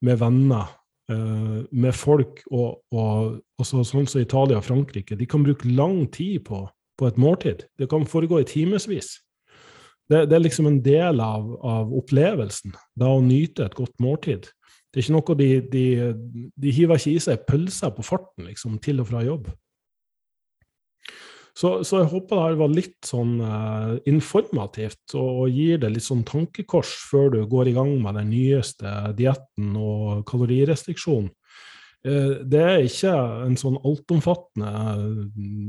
med venner, uh, med folk, og, og, og så, sånn som Italia og Frankrike. De kan bruke lang tid på, på et måltid. Det kan foregå i timevis. Det, det, er liksom en del av, av opplevelsen, det å nyte et godt måltid. Det er ikke noe de, de, de hiver ikke i seg pølser på farten liksom, til og fra jobb. Så, så, jeg håper det her var litt sånn uh, informativt og, gir det litt sånn tankekors før du går i gang med den nyeste dietten og kalorirestriksjonen. Uh, det er ikke en sånn altomfattende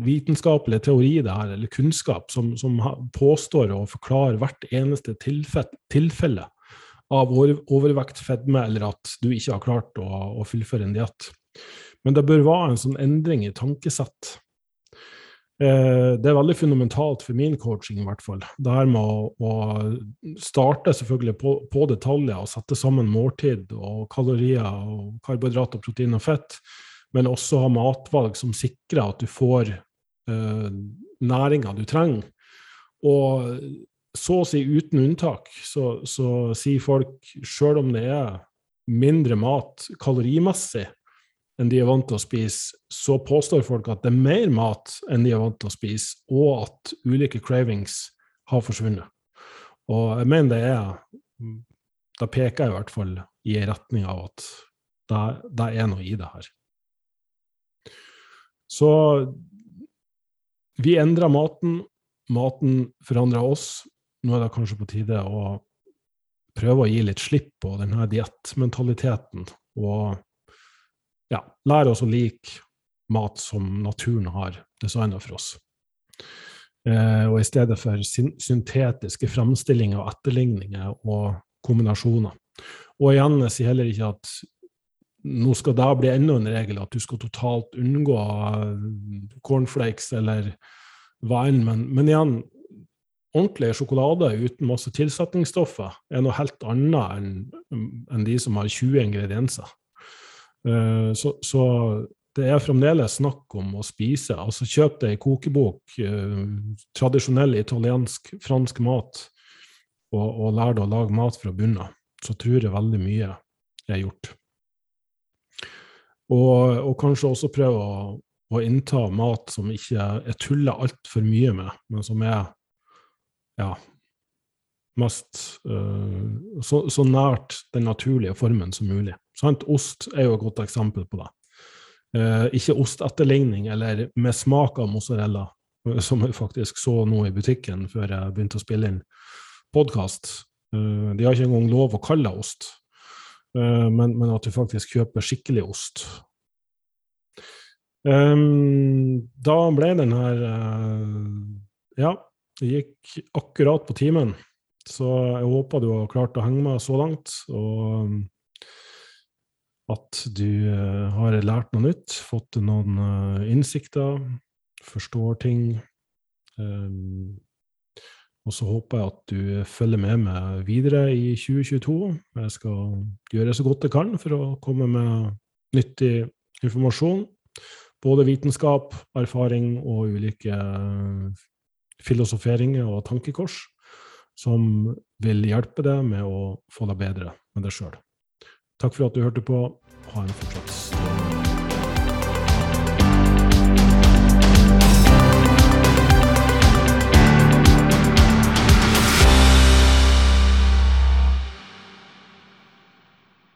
vitenskapelig teori det her, eller kunnskap som, som påstår å forklare hvert eneste tilfelle av overvekt, fedme, eller at du ikke har klart å, å fullføre en diett. Men det bør være en sånn endring i tankesett Eh, det er veldig fundamentalt for min coaching, i hvert fall. Det her med å, å starte selvfølgelig på, på, detaljer og sette sammen måltid og kalorier og karbohydrat og protein og fett, men også ha matvalg som sikrer at du får eh, næringa du trenger. Og så å si uten unntak så, så sier folk, sjøl om det er mindre mat kalorimessig, enn de er vant til å spise, så påstår folk at det er mer mat enn de er vant til å spise, og at ulike cravings har forsvunnet. Og jeg mener det er Da peker jeg i hvert fall i retning av at det, er noe i det her. Så vi endrer maten. Maten forandrer oss. Nå er det kanskje på tide å prøve å gi litt slipp på denne diettmentaliteten og ja, lære oss å like mat som naturen har designa for oss. Eh, og i stedet for syntetiske framstillinger og etterligninger og kombinasjoner. Og igjen, jeg sier heller ikke at nå skal det bli enda en regel, at du skal totalt unngå eh, cornflakes eller hva enn, men, men igjen, ordentlig sjokolade uten masse tilsetningsstoffer er noe helt annet enn en de som har 20 ingredienser. Eh, så, så, det er fremdeles snakk om å spise. Altså kjøp deg ei kokebok, eh, tradisjonell italiensk, fransk mat, og, og lær deg å lage mat fra bunnen av. Så tror jeg veldig mye er gjort. Og, og kanskje også prøve å, å, innta mat som ikke er tulla altfor mye med, men som er ja, mest uh, så, så, nært den naturlige formen som mulig. Sant? Ost er jo et godt eksempel på det. Uh, ikke ostetterligning eller med smak av mozzarella, som jeg faktisk så nå i butikken før jeg begynte å spille inn podkast. Uh, de har ikke engang lov å kalle det ost, men, men, at du faktisk kjøper skikkelig ost. Um, da ble den her Ja, det gikk akkurat på timen. Så jeg håper du har klart å henge med så langt, og um, at du uh, har lært noe nytt, fått noen uh, innsikter, forstår ting. Um, og så håper jeg at du følger med meg videre i 2022. Jeg skal gjøre så godt jeg kan for å komme med nyttig informasjon. Både vitenskap, erfaring og ulike uh, filosoferinger og tankekors som vil hjelpe deg med å få deg bedre med deg sjøl. Takk for at du hørte på. Ha en fortsatt